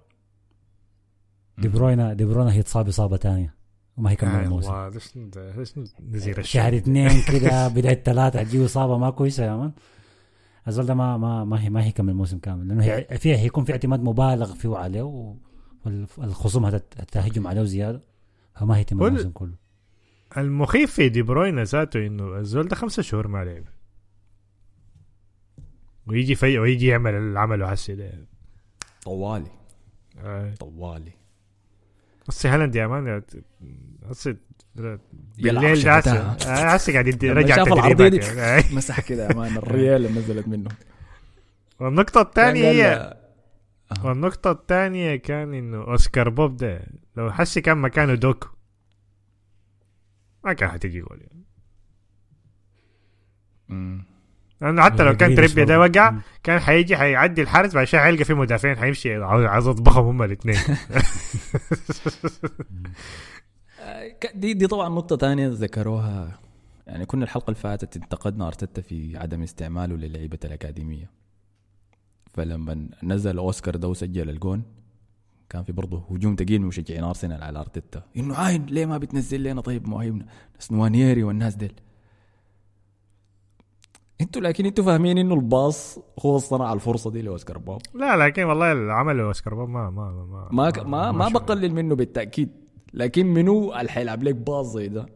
دي بروينا دي بروينا هيتصاب إصابة ثانية وما هيكمل آه الموسم. ده شنو نزير شهر اثنين كده بداية ثلاثة حتجيه إصابة ما كويسة يا مان. الزول ده ما ما ما هي ما هيكمل الموسم كامل لأنه هي فيها هيكون في اعتماد مبالغ فيه عليه والخصوم هتهجم عليه زيادة فما هيتم الموسم كله. المخيف في دي بروين ذاته إنه الزول ده خمسة شهور ما لعب. ويجي في ويجي يعمل اللي عمله هسي ده. طوالي. آه. طوالي. هسي هالاند يا man يلعب بالليل ده آه، هسي قاعد يدي- لما رجع شاف العرضية دي تدريبات يعني. مسح كده يا man الريال اللي نزلت منه. والنقطة الثانية هي قال- والنقطة الثانية كان إنه أوسكار بوب ده لو حسي كان مكانه دوكو ما كان حتجي جول يعني مم. لأنه حتى لو كان تريبيا ده. وقع. كان حيجي حيعدي الحارس بعد شوية حيلقى في مدافعين حيمشي عاوز يطبخهم هم الاثنين آه، دي دي طبعا نقطة ثانية ذكروها يعني كنا الحلقة اللي فاتت انتقدنا أرتيتا في عدم استعماله للعيبة الأكاديمية فلما نزل أوسكار ده وسجل الجون كان في برضه هجوم تقيل من مشجعين أرسنال على أرتيتا. إنه عاين ليه ما بتنزل لنا طيب مواهبنا؟ ناس نوانيري والناس ديل. أنتوا لكن أنتوا فاهمين إنه الباص هو صنع الفرصة دي لأوسكار بوب؟ لا لكن والله اللي عمله اوسكار بوب ما ما ما ما ما ما الله. بقلل منه بالتأكيد. لكن منو اللي حيلعب لك باص زي ده؟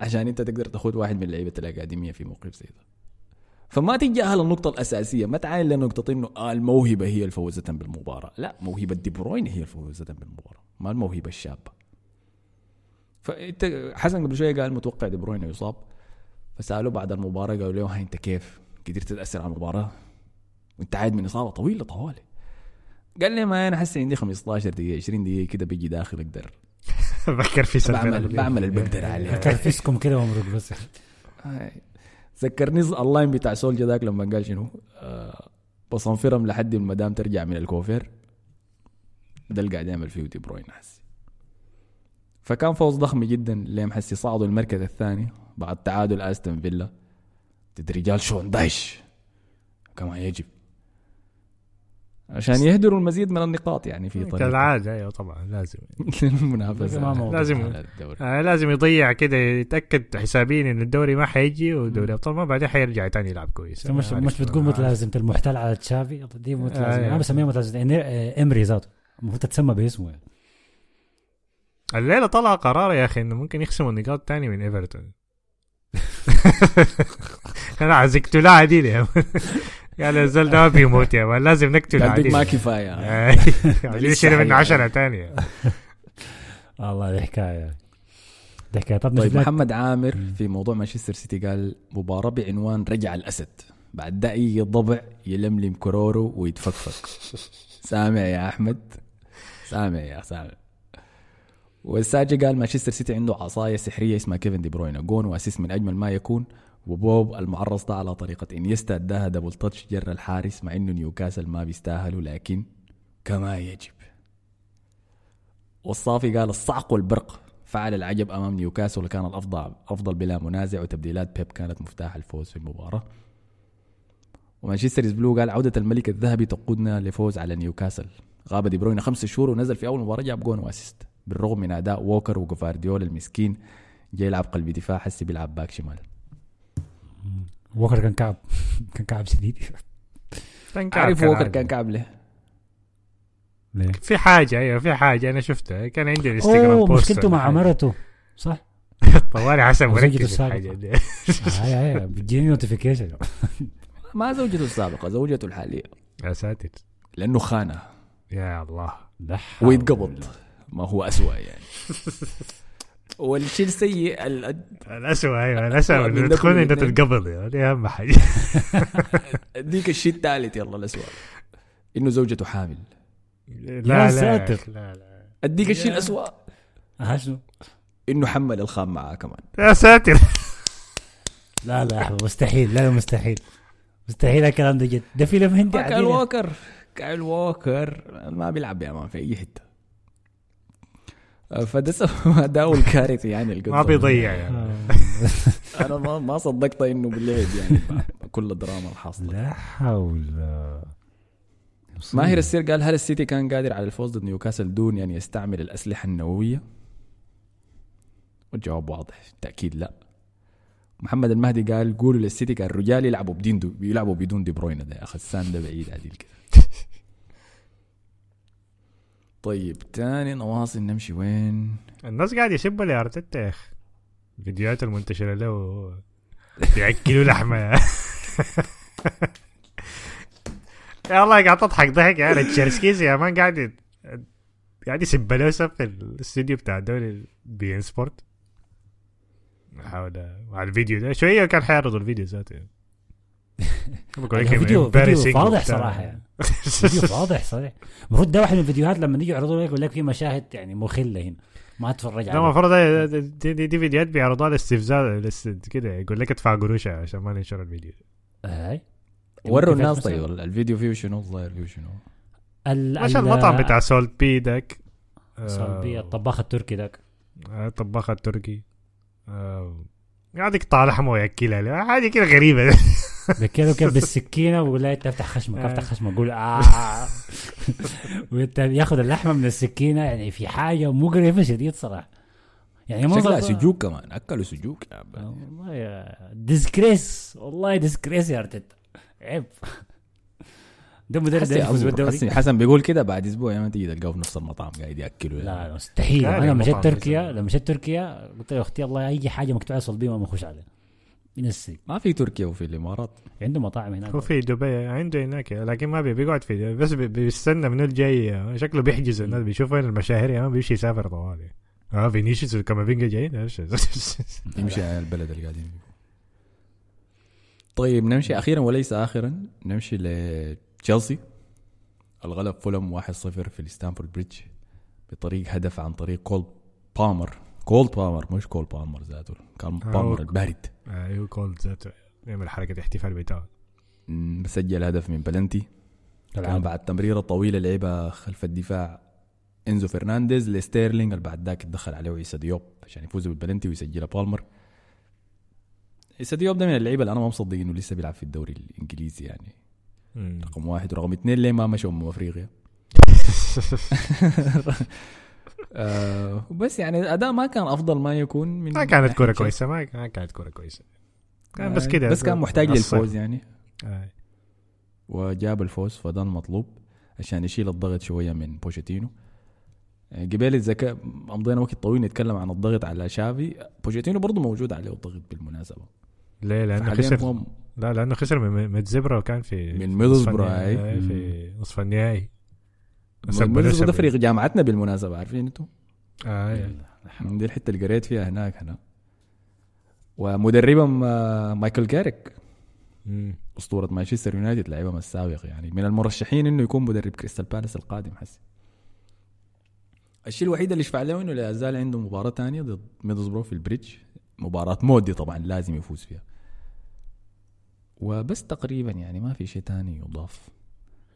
عشان انت تقدر تاخذ واحد من لعيبة الأكاديمية في موقف زي ده. فما تتجاهل النقطة الأساسية ما تعاين لنقطة إنه آه الموهبة هي الفوزة بالمباراة. لا موهبة دي بروين هي الفوزة بالمباراة ما الموهبة الشابة. فأنت حسن قبل شوية قال متوقع دي بروين يصاب فسألوه بعد المباراة قالوا له "ها أنت كيف؟ قدرت تأثر على المباراة؟ وانت عاد من إصابة طويلة طوالي. قال لي ما أنا حاسس عندي 15 دقيقة 20 دقيقة كده بيجي داخل في سلفي بعمل بعمل اللي بقدر عليه. كرفسكم كده وأمرق بس. هاي. ذكرني ال line بتاع سولشا ذاك لما قال شنو؟ آه بصنفرهم لحد ما دام ترجع من الكوفير ده اللي قاعد يعمل فيه دي بروين حسي فكان فوز ضخم جدا ليه محسي صعدوا المركز الثاني بعد تعادل أستون فيلا. ضد رجال شون دايش؟ كما يجب عشان يهدروا المزيد من النقاط يعني في طريق كالعادة أيوه طبعا لازم. المنافسة. لازم. آه لازم يضيع كده يتأكد حسابيا إن الدوري ما حيجي ودوري أبطال ما بعدين حيرجع تاني يلعب كويس. مش مش. بتقول أنا متلازمة المحتال على تشافي؟ دي متلازمة آه، أنا بسميها متلازمة إني- إمري ذاته. المفروض تتسمى باسمه يعني. الليلة طلع قرار يا أخي إنه ممكن يخصموا النقاط تاني من إيفرتون. أنا عزقت عديل قال الزول ده ما بيموت يا مان لازم نقتل عديل ما كفاية. عديل يشيل منه 10 تانية والله دي حكاية دي حكاية طب طيب محمد عامر في موضوع مانشستر سيتي قال مباراة بعنوان رجع الأسد. بعد ده أي ضبع يلملم كرورو ويتفكفك. سامع يا أحمد؟ سامع يا سامع. والساجي قال مانشستر سيتي عنده عصاية سحرية اسمها كيفن دي بروين جون و assist من أجمل ما يكون. وبوب المعرض ده على طريقة انيستا اداها double touch جر الحارس مع إنه نيوكاسل ما بيستاهلوا لكن كما يجب. والصافي قال الصعق والبرق. فعل العجب أمام نيوكاسل وكان الأفضل أفضل بلا منازع وتبديلات بيب كانت مفتاح الفوز في المباراة. ومانشستر بلو قال عودة الملك الذهبي تقودنا لفوز على نيوكاسل. غاب دي بروين خمس شهور ونزل في أول مباراة جاب جون و assist. بالرغم من أداء ووكر وجوفارديول المسكين جاي يلعب قلب دفاع حسي بيلعب باك شمال. ووكر كان كعب. كان كعب شديد. عارف ووكر كان كعب له ليه؟ في حاجة أيوه في حاجة أنا شفتها كان عندي الإنستغرام post مشكلته مع حاجة. مرته صح؟ طوالي مركز في السابقة. دي. هاي بتجيني notification ما زوجته السابقة زوجته الحالية. يا ساتر. لأنه خانها يا الله. ويتقبض. ما هو أسوأ يعني. والشيء السيء ال- الاسوء أيوه الاسوء من إنه تكون أنت. تتقبض يعني دي أهم حاجة. ديك الشيء الثالث يلا الأسوأ. إنه زوجته حامل. لا يا لا ساتر. لا لا. أديك الشيء الأسوأ. ها شنو؟ إنه حمل الخام معاه كمان. يا ساتر. لا لا مستحيل. لا مستحيل. مستحيل الكلام ده جد. ده فيلم هندي كايل ووكر كايل ووكر ما بيلعب يا man في أي حتة. فده سوى اداؤه الكارثي يعني القدر. ما بيضيع يعني. أنا ما ما صدقت إنه باللعب يعني. كل الدراما الحاصلة. لا حول. ماهر السير؟ قال هل السيتي كان قادر على الفوز ضد نيوكاسل دون ان يستعمل الأسلحة النووية؟ والجواب واضح. تاكيد لا. محمد المهدي قال قولوا للسيتي كان الرجال يلعبوا بدين دو بيلعبوا بدون دي بروين ده. يا أخي السان ده بعيد عديل كده. طيب تاني نواصل نمشي وين؟ الناس قاعد يسبوا لارتيتا يا أخي الفيديوهات المنتشرة له ياكلوا لحمة. يا يا الله قاعد تضحك ضحك يعني. تشيرسكيزي يا man قاعد قاعد يسب لوسف في الاستوديو بتاع الدوري بي إن سبورت. حاول مع الفيديو ده شوية كان حيعرضوا الفيديو ذاته. بقول لك فيديو فيديو فاضح. صراحة. يعني فيديو فاضح صريح المفروض ده واحد من الفيديوهات لما نيجي يعرضوا لك يقول لك في مشاهد يعني مخلة هنا ما تتفرج لا عليها المفروض دي, دي, دي فيديوهات بيعرضوها لاستفزاز لاست- كده يقول لك ادفع قروش عشان ما ننشر الفيديو. هاي. وروا الناس طيب الفيديو فيه شنو؟ الظاهر فيه شنو؟ ال- المطعم بتاع سولت بي داك. صلبية الطباخ التركي ذاك آه، الطباخ التركي. آه، قاعد يقطع لحمه وياكلها له. حاجة كده غريبة. ذكره كيف بالسكينة ويقول لها أنت افتح خشمك؟ آه. افتح خشمك قول آه. وأنت ياخذ اللحمة من السكينة يعني في حاجة مقرفة شديد صراحة. يعني شكلها منظر سجوك كمان أكلوا سجوك يا. والله يا disgrace والله disgrace يا ارتيتا. عيب. ده مدرب ده يفوز بالدوري حسن بيقول كده بعد أسبوع يا ما تيجي تلقاه في نفس المطعم قاعد ياكلوا لا لا مستحيل. أنا مشيت تركيا. لما مشيت تركيا قلت يا أختي الله أي حاجة مكتوبه على صلبية ما بخش عليها. ينسي. ما في تركيا وفي الإمارات. عنده مطاعم هناك. هو في دبي عنده هناك لكن ما بي- بيقعد في بس بي- بيستنى منو الجاي. شكله بيحجز الناس بيشوف وين المشاهير يا بيمشي يسافر طوالي. آه فينيسيوس وكامافينجا جايين إيش؟ يمشي على البلد اللي قاعدين طيب نمشي أخيرا وليس اخرا نمشي لتشيلسي الغلب فولم 1-0 في الستانفورد بريدج بطريق هدف عن طريق كول بالمر. كول بالمر مش كول بالمر ذاته كان آه، بالمر البارد. أيوه cold ذاته يعمل حركة احتفال بتاعه سجل هدف من بلنتي. كان. بعد تمريرة طويلة لعبها خلف الدفاع إنزو فرنانديز لستيرلينج اللي بعد ذاك اتدخل عليه عيسى ديوب عشان يفوز بالبلنتي ويسجلها بالمر. عيسى ديوب ده من اللعيبة اللي أنا ما مصدق إنه لسه بيلعب في الدوري الإنجليزي يعني. مم. رقم واحد. ورقم اثنين ليه ما مشوا من أفريقيا؟ آه بس يعني الأداء ما كان أفضل ما يكون من ما كانت كوره. كويسة ما كانت كوره كويسة. كان بس آه، كده بس كان محتاج قصر. للفوز يعني. آه. وجاب الفوز فده المطلوب عشان يشيل الضغط شوية من بوشيتينو. آه، قبل الذكاء امضينا وقت طويل نتكلم عن الضغط على شافي. بوشيتينو برضه موجود عليه الضغط بالمناسبة. ليه؟ لأنه خسر. لا لأنه خسر من ميدزبرا وكان في من ميدلسبرا، النهائي. أي. في نصف النهائي. بس ميدلسبرا ده فريق جامعتنا بالمناسبة عارفين أنتم؟ آه. دي الحتة اللي قريت فيها هناك هنا ومدربهم آه، مايكل كاريك. مم. أسطورة مانشستر يونايتد لعيبهم السابق يعني من المرشحين إنه يكون مدرب كريستال بالاس القادم حسي. الشيء الوحيد اللي يشفع له إنه لا زال عنده مباراة تانية ضد ميدلسبرو في البريدج. مباراة مودي طبعا لازم يفوز فيها. وبس تقريبا يعني ما في شيء تاني يضاف.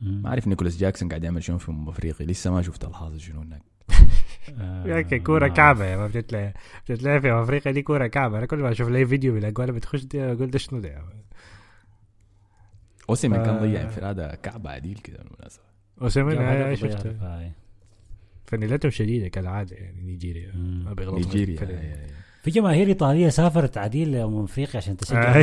ما أعرف نيكولاس جاكسون قاعد يعمل شنو في افريقيا لسه ما شفت الحاصل شنو هناك آه، يا كورة ما كعبة يا ما بتتلاقي في افريقيا دي كورة كعبة أنا كل ما أشوف لي فيديو بالاجوال بتخش دي أقول ده شنو ده؟ اوسيمن كان آه. ضيع انفرادة كعبة عديل كده بالمناسبة اوسيمن جاب آه، هدف شفت وضيع هدف. فنيلتهم شديدة كالعادة يعني نيجيريا. ما بيغلطوا في نيجيريا. في جماهير إيطالية سافرت عديل لامم افريقيا عشان تشجع.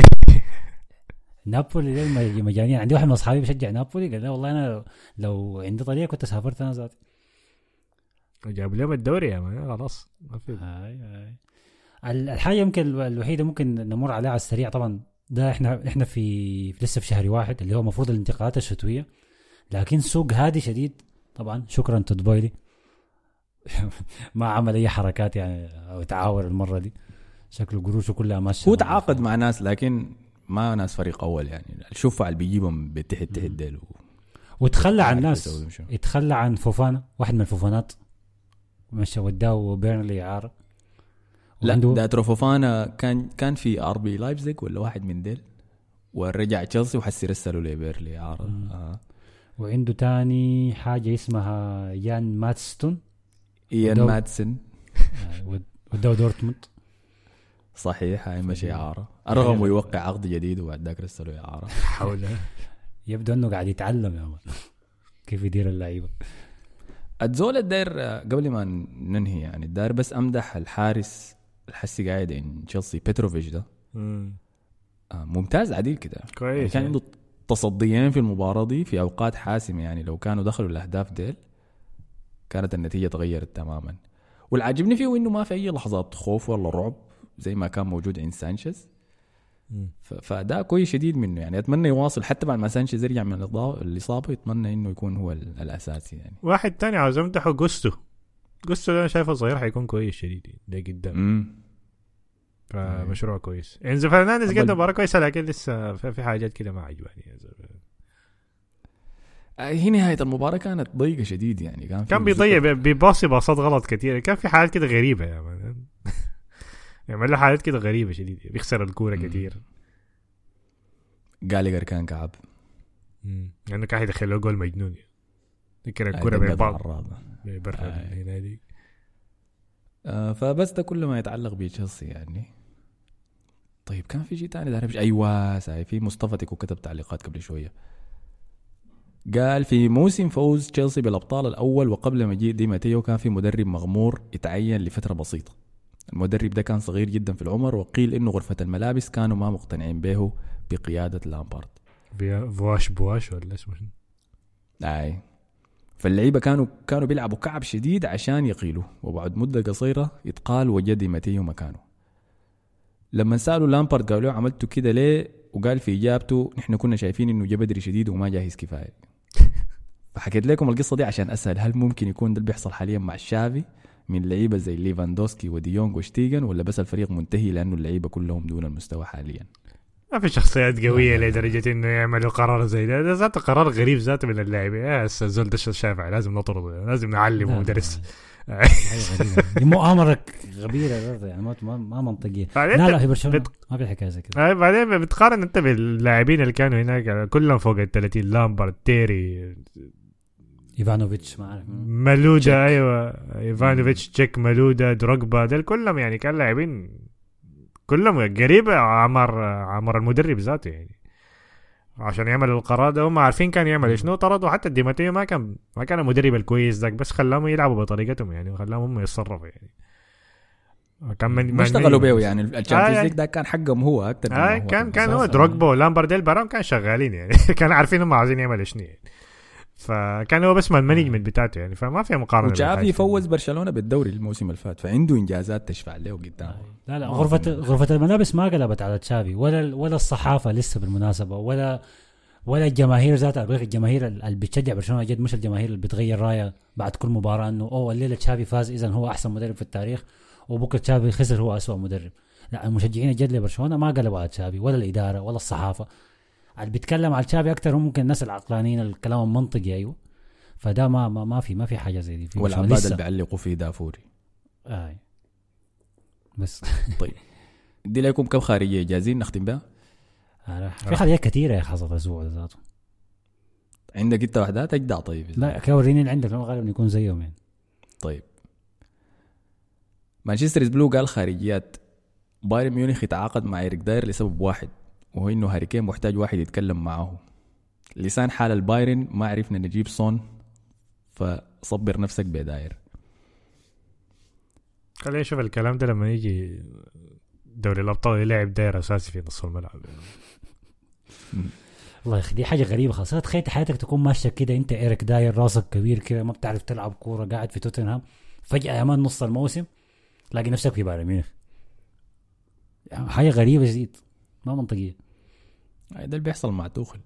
نابولي مجانين عندي واحد من أصحابي بيشجع نابولي قال لي والله أنا لو عندي طريقة كنت سافرت أنا ذاتي. جابوا لهم الدوري يا مان خلاص ما في. هاي هاي. ال- الحاجة يمكن الو- الوحيدة ممكن نمر عليها على السريع طبعا ده إحنا إحنا في في- لسه في شهر واحد اللي هو المفروض الانتقالات الشتوية. لكن سوق هادي شديد طبعا شكرا تود بويلي ما عمل أي حركات يعني أو تعاور المرة دي. شكله قروشه كلها ماشية. هو تعاقد مع ناس لكن ما ناس فريق أول يعني. الشفع اللي بيجيبهم بتحت تحت ديل وتخلى عن ناس. يتخلى عن فوفانا واحد من الفوفانات. مشى وداه بيرنلي اعاره لا ده داترو فوفانا كان كان في آر بي لايبزيج ولا واحد من ديل؟ ورجع تشيلسي وهسي رسلوا لبيرنلي اعاره آه. وعنده تاني حاجة اسمها إيان ماتسون. إيان ودو- ماتسن آه، ود- وداه دورتموند. صحيح هاي مشي إعارة. ارغموا يوقع عقد جديد وبعد ذاك رسلوا إعارة. حول. يبدو إنه قاعد يتعلم يا man كيف يدير اللعيبة؟ الزول الداير قبل ما ننهي يعني الداير بس أمدح الحارس الهسي قاعد ان تشيلسي بيتروفيتش ده. آه، ممتاز عديل كده. يعني كويس كان عنده تصديين في المباراة دي في أوقات حاسمة يعني. لو كانوا دخلوا الأهداف ديل كانت النتيجة تغيرت تماما. والعاجبني فيه إنه ما في أي لحظات خوف ولا رعب. زي ما كان موجود عند سانشيز. مم. ف- فده كويس شديد منه يعني. أتمنى يواصل حتى بعد ما سانشيز يرجع من الإصابة. يتمنى إنه يكون هو ال- الأساسي يعني. واحد تاني عاوز أمدحه جوستو. جوستو أنا شايفه صغير حيكون كويس شديد ده قدام فمشروع كويس. إنزو فرنانديز قدم مباراة كويسة لكن لسه في حاجات كده ما عجباني. آه، هي نهاية المباراة كانت ضيقة شديد يعني. كان كان بيضيع بي- بيباصي باصات غلط كتير. كان في حالات كده غريبة يا man يعمل له حالات كده غريبة شديد بيخسر الكورة. كتير. جالاجر كان كعب. لأنه كان يدخل له جول مجنون يمكن آه، الكورة بين بعض. برا آه. هنا دي. آه فبس ده كله ما يتعلق بتشيلسي يعني. طيب كان في شيء ده مش أيوه ساي في مصطفى تيكو كتب تعليقات قبل شوية. قال في موسم فوز تشيلسي بالأبطال الأول وقبل مجيء دي ماتيو كان في مدرب مغمور اتعين لفترة بسيطة. المدرب ده كان صغير جدا في العمر وقيل إنه غرفة الملابس كانوا ما مقتنعين به بقيادة لامبارد. فيلاش بواش ولا اسمه؟ أي. فاللعيبة كانوا كانوا بيلعبوا كعب شديد عشان يقيلوا وبعد مدة قصيرة يتقال وجا دي ماتيو مكانه. لما سألوا لامبارد قالوا له عملتوا كده ليه؟ وقال في إجابته نحن كنا شايفين إنه جا بدري شديد وما جاهز كفاية. فحكيت لكم القصة دي عشان أسأل هل ممكن يكون ده اللي بيحصل حاليا مع تشافي من لعيبة زي ليفاندوسكي ودي يونج وتير شتيجن ولا بس الفريق منتهي لأنه اللعيبة كلهم دون المستوى حاليا؟ ما في شخصيات قوية لدرجة إنه يعملوا قرار زي ده. ده ذاته قرار غريب ذاته من اللاعبين يا هسه الزول ده تشافي لازم نطرده لازم نعلمه لا، مدرس. غريبة. دي مؤامرة غريبة يعني ما ما, ما منطقية. لا لا في برشلونة بت- ما في حكاية زي كده. بعدين بتقارن أنت باللاعبين اللي كانوا هناك كلهم فوق ال 30 لامبرد تيري إيفانوفيتش ما أعرف. مالودا أيوه. إيفانوفيتش تشيك مالودا دروجبا دول كلهم يعني كان لاعبين كلهم قريبة عمر عمر المدرب ذاته يعني. عشان يعمل القرار ده هم عارفين كان يعمل شنو طردوا. حتى دي ماتيو ما كان ما كان المدرب الكويس ذاك بس خلاهم يلعبوا بطريقتهم يعني وخلاهم هم يتصرفوا يعني. كان من ما اشتغلوا بيه يعني. آه، الشامبيونز يعني- ليج ده كان حقهم هو أكثر آه كان كان هو. دروجبا ولامبرد ديل براهم كانوا شغالين يعني. كانوا عارفين هم عايزين يعملوا شنو يعني. فكان هو بس ما ال management بتاعته يعني فما في مقارنة وتشافي بالحاجة. فوز برشلونة بالدوري الموسم اللي فات فعنده إنجازات تشفع له قدام لا لا غرفة غرفة الملابس ما قلبت على تشافي ولا ولا الصحافة لسه بالمناسبة ولا ولا الجماهير ذاتها. الجماهير اللي بتشجع برشلونة جد مش الجماهير اللي بتغير راية بعد كل مباراة إنه أوه الليلة تشافي فاز اذا هو أحسن مدرب في التاريخ وبكرة تشافي خسر هو أسوأ مدرب. لا المشجعين الجد لبرشلونة ما قلبوا على تشافي ولا الإدارة ولا الصحافة. اللي بيتكلم على تشافي أكثر هم ممكن الناس العقلانيين الكلام المنطقي أيوه. فده ما ما, ما في ما في حاجة زي دي. في والعباد. اللي بيعلقوا فيه دافوري. آه. بس. دي لكم كم خارجية جاهزين نختم بها. في حاجات كثيرة يا حصلت الأسبوع ده ذاته. عندك أنت وحدات اجدع طيب لا كده وريني اللي عندك غالبا يكون زيهم يعني. طيب. مانشستر بلو قال خارجيات بايرن ميونخ يتعاقد مع إيريك داير لسبب واحد. وهو إنه هاري كين محتاج واحد يتكلم معاه لسان حال البايرن ما عرفنا نجيب صون فصبر نفسك بداير. خلينا نشوف الكلام ده لما يجي دوري الأبطال يلعب داير أساسي في نص الملعب. والله يا أخي دي حاجة غريبة خلاص تخيل حياتك تكون ماشية كده أنت إيريك داير راسك كبير كده ما بتعرف تلعب كورة قاعد في توتنهام. فجأة يا man نص الموسم تلاقي نفسك في بايرن ميونخ. يعني حاجة غريبة شديد ما منطقية. ده اللي بيحصل مع توخل.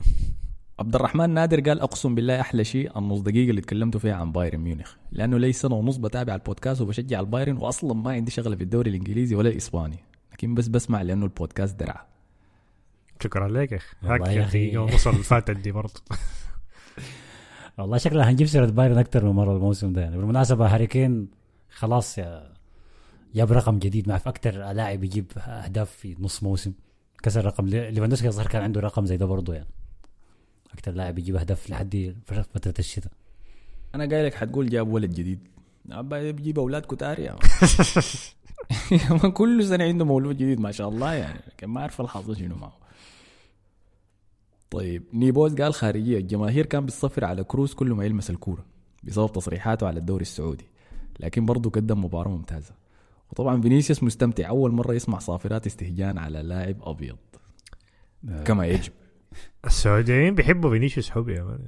عبد الرحمن نادر قال أقسم بالله أحلى شيء النص دقيقة اللي تكلمتوا فيها عن بايرن ميونخ لأنه لي سنة ونص بتابع البودكاست وبشجع البايرن واصلا ما عندي شغله في الدوري الإنجليزي ولا الإسباني لكن بس بسمع لأنه البودكاست درع. شكرا لك يا أخي. هاك يا نص اللي فاتت دي برضه. والله شكلها هنجيب سيرة بايرن أكثر من مرة الموسم ده. يعني بالمناسبة هاري كين خلاص يا جاب رقم جديد ما في أكثر لاعب يجيب أهداف في نص موسم. كسر رقم. ليفاندوسكي الظاهر كان عنده رقم زي ده برضه يعني. أكثر لاعب يجيب أهداف لحد فترة الشتاء. أنا قايل لك حتقول جاب ولد جديد. بيجيب أولاد كتار يا man كل سنة عنده مولود جديد ما شاء الله يعني. لكن ما أعرف الحظ شنو معه. طيب نيبوز قال خارجية. الجماهير كان بتصفر على كروز كل ما يلمس الكورة بسبب تصريحاته على الدوري السعودي. لكن برضه قدم مباراة ممتازة. وطبعا فينيسيوس مستمتع. أول مرة يسمع صافرات استهجان على لاعب أبيض. كما يجب. السعوديين بيحبوا فينيسيوس حب يا man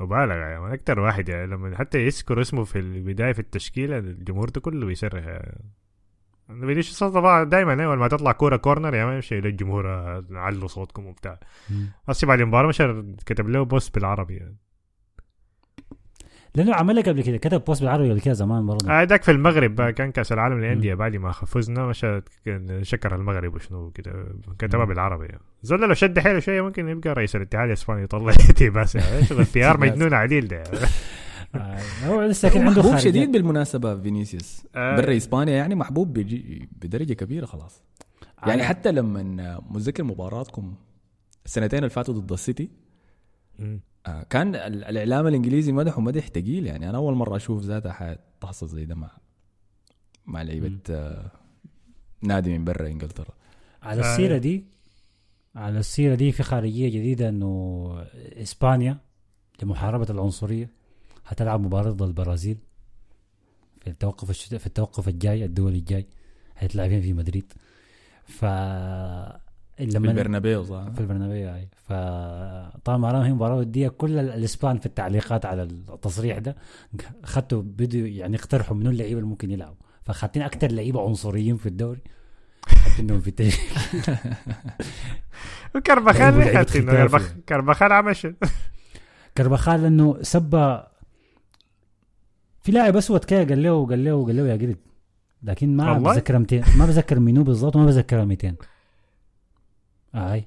مبالغة يا man أكتر واحد يعني لما حتى يذكر اسمه في البداية في التشكيلة الجمهور ده كله بيصرخ يعني. فينيسيوس طبعا دائما أول ما تطلع كورة corner يا man يمشي للجمهور علوا صوتكم وبتاع. هسه بعد المباراة مش كتب له بوست بالعربي يعني. لأنه عملها قبل كده كتب بوست بالعربي قبل كده زمان برضه آه داك في المغرب بقى كان كأس العالم للأندية بعد ما فزنا مشى شكر المغرب وشنو كده كتبها بالعربي يعني. زول لو شد حيله شوية ممكن يبقى رئيس الاتحاد الإسباني يطلع بس يعني شغل PR مجنون عديل ده آه، هو لسه كان عنده محبوب. شديد بالمناسبة فينيسيوس آه. برا إسبانيا يعني محبوب بجي بدرجة كبيرة خلاص يعني حتى لما متذكر مباراتكم السنتين اللي فاتوا ضد السيتي. آه، كان ال- الإعلام الإنجليزي مدحه مدح ثقيل يعني. أنا أول مرة أشوف ذاتها تحصل زي ده مع مع لعيبة آه، نادي من برا إنجلترا. على آه. السيرة دي على السيرة دي في خارجية جديدة إنه إسبانيا لمحاربة العنصرية هتلعب مباراة ضد البرازيل في التوقف الشتاء في التوقف الجاي الدولي الجاي هيتلعبين في مدريد. ف في لما البرنابيو صح؟ في البرنابيو هاي فطبعا هي مباراة ودية كل ال- الإسبان في التعليقات على التصريح ده. خدوا بدوا يعني يقترحوا منو اللعيبة اللي ممكن يلعبوا. فخدتين أكثر لعيبة عنصريين في الدوري. حاطينهم في التشكيل وكربخال حاطينه. كربخال عمل شنو؟ كربخال إنه سبى في لاعب أسود كده قال له قال له قال له يا قرد لكن ما؟ بتذكر 200 ما بتذكر منو بالضبط ما بتذكر 200 آه هاي.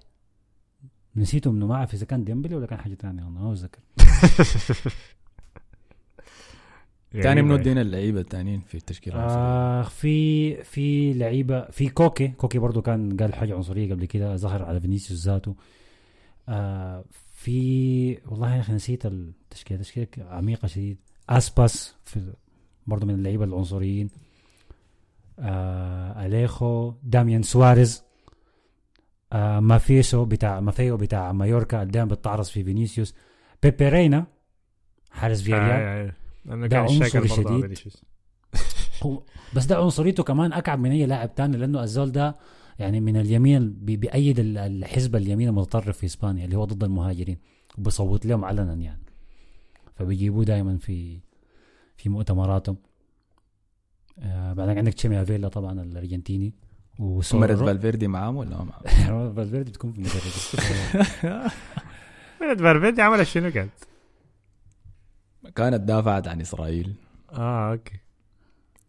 نسيته انه ما أعرف إذا كان ديمبلي ولا كان حاجة ثانية والله ما بتذكر تاني منو يعني ادينا اللعيبة الثانيين في التشكيله؟ آه في في لعيبة في كوكي. كوكي برضو كان قال حاجة عنصرية قبل كده ظهر على فينيسيوس ذاته. آه في والله يا أخي نسيت التشكيلة. تشكيلة عميقة شديد. أسباس في برضو من اللعيبة العنصريين. آه أليخو داميان سواريز. آه مافيسو بتاع مافيو بتاع مايوركا دائما بتعرض في فينيسيوس. بيبي رينا حارس فياريال. آه، آه. ده عنصري شديد. بس ده عنصريته كمان أكعب من أي لاعب تاني لأنه الزول ده يعني من اليمين بي- بيأيد ال- الحزب اليمين المتطرف في إسبانيا اللي هو ضد المهاجرين. وبيصوت لهم علنا يعني. فبيجيبوه دائما في في مؤتمراتهم. آه بعدين عندك تشيمي أفيلا طبعا الأرجنتيني. مرت وسورو فالفيردي معاهم ولا ما معاهم؟ فالفيردي بتكون في المدرب من فالفيردي عمل شنو كانت؟ كانت دافعت عن إسرائيل. آه أوكي.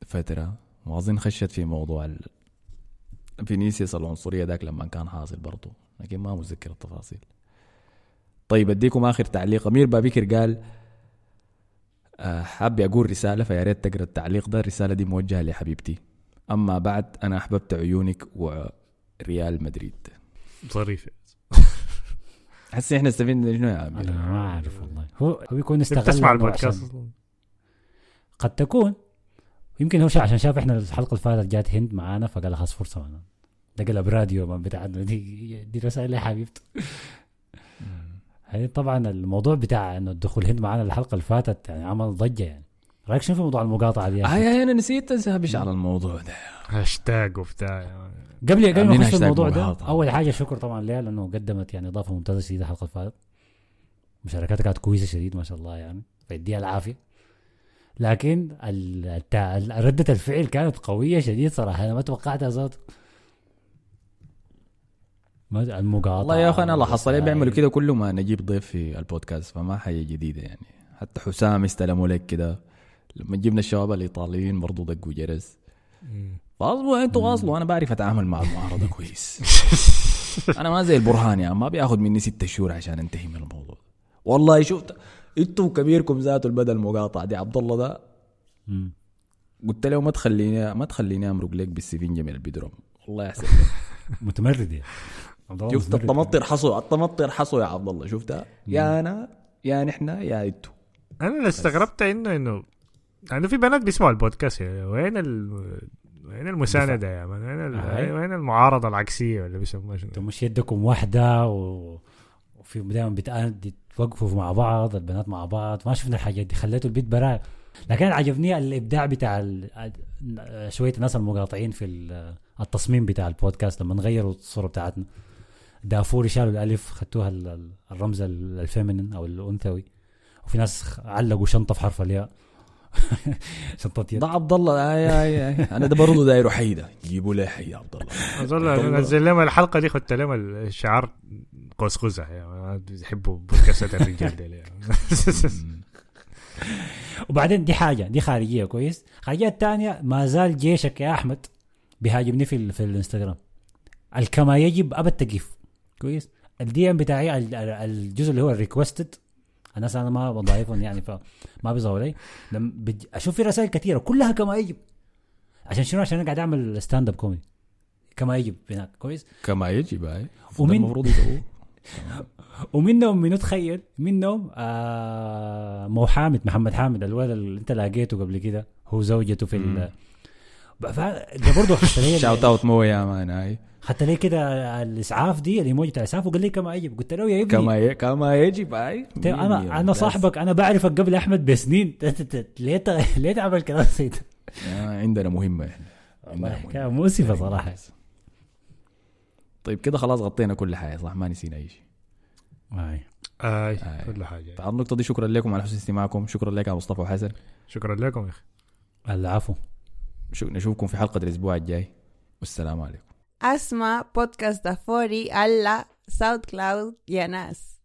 فترة. وأظن خشت في موضوع ال... فينيسيوس العنصرية ذاك لما كان حاصل برضه لكن ما متذكر التفاصيل. طيب أديكم آخر تعليق. أمير بابكر قال آه، حابب أقول رسالة فيا ريت تقرأ التعليق ده. الرسالة دي موجهة لحبيبتي. أما بعد أنا أحببت عيونك وريال مدريد. ظريف حسي إحنا استفدنا شنو يا امير أنا ما أعرف والله. هو هو يكون استغل بتسمع إنه البودكاست قد تكون. يمكن هو شا- عشان شاف إحنا الحلقة اللي فاتت جات هند معانا فقال خلاص فرصة معنا. ده قلب راديو بتاعنا دي دي رسائل يا حبيبته هي طبعا الموضوع بتاع إنه الدخول هند معانا الحلقة اللي فاتت يعني عمل ضجة يعني. رايك شنو في موضوع المقاطعة دي يا أخي؟ هاي هاي أنا نسيت اسهبش على الموضوع ده. هاشتاج وبتاع. قبل قبل ما نخش الموضوع ده. أول حاجة شكر طبعا ليها لأنه قدمت يعني إضافة ممتازة شديدة الحلقة اللي فاتت. مشاركاتها كانت كويسة شديد ما شاء الله يعني. فيديها العافية. لكن ردة الفعل كانت قوية شديد صراحة. أنا ما توقعتها ذاته ما- المقاطعة والله يا أخي أنا لاحظت عليه بيعملوا. كده كل ما نجيب ضيف في البودكاست فما حاجة جديدة يعني. حتى حسام استلموا لك كده. لما جبنا الشباب الإيطاليين برضو دقوا جرس. فاصلوا أنتوا واصلوا أنا بعرف أتعامل مع المعارضة كويس. أنا ما زي البرهان يعني ما بياخذ مني ستة شهور عشان انتهي من الموضوع. والله شفت أنتوا كبيركم ذاته البدل المقاطعه دي عبد الله ده. قلت له ما تخليني ما تخليني أمرق لك بالسفنجة من البدروم. والله يحسن متمرد يعني الله شفت. الطماطر حصو الطماطر حصو يا عبد الله شفتها يا أنا يا نحن يا أنتوا. أنا اللي استغربت إنه إنه انه في بنات بيسمعوا البودكاست يعني. وين ال وين المساندة يا man وين ال... وين المعارضة العكسية ولا بيسموها شنو؟ مش يدكم واحدة و... في دائما بتأدي توقفوا مع بعض البنات مع بعض. ما شفنا الحاجات دي. خليته البيت براء لكن عجبني الإبداع بتاع ال- شوية الناس المقاطعين في ال- التصميم بتاع البودكاست. لما غيروا الصورة بتاعتنا دافوري شالوا الألف ال- الرمز ال- ال feminine أو الأنثوي. وفي ناس علقوا شنطة في حرف الياء. شنطه يد. ده عبد الله آي آي آي. أنا ده برضه دايره حي ده جيبوا لي حي يا عبد الله أظن والله. نزل لهم الحلقة دي خدت لهم الشعار قوس قزح يعني بيحبوا بودكاستات الرجال دي. وبعدين دي حاجة دي خارجية كويس؟ الخارجيه الثانية ما زال جيشك يا أحمد بيهاجمني في ال- في الإنستغرام. الكما يجب ابد تقيف كويس؟ ال DM بتاعي ال- ال- الجزء اللي هو ال requested الناس أنا ما بضايفهم يعني فما بيظهروا لي. لما بج- أشوف في رسائل كثيرة كلها كما يجب. عشان شنو؟ عشان أنا قاعد أعمل stand up comedy كما يجب هناك كويس؟ كما يجب أي. ومن- المفروض ومنهم منو تخيل منهم آه مو حامد محمد حامد الولد اللي أنت لقيته قبل كده هو زوجته في ال ده برضه شاوت اوت مو يا man أي. حتى لي كده الإسعاف دي الإيموجي بتاع الإسعاف وقال لي كما يجب. قلت له يا ابني كما ي... كما يجب أي أنا أنا صاحبك أنا بعرفك قبل أحمد بسنين. ت- ت- ت- ليه ت- ليه تعمل كلام زي ده؟ آه، عندنا مهمة. إحنا. كان مؤسفة صراحة. طيب كده خلاص غطينا كل حاجة صح؟ ما نسينا أي شيء. أي. آي. كل حاجة. على النقطة دي شكرا لكم على حسن استماعكم. شكرا لك يا مصطفى وحسن. شكرا لكم يا أخي. العفو. شو- نشوفكم في حلقة الأسبوع الجاي. والسلام عليكم. اسمع بودكاست دافوري على ساوند كلاود يا ناس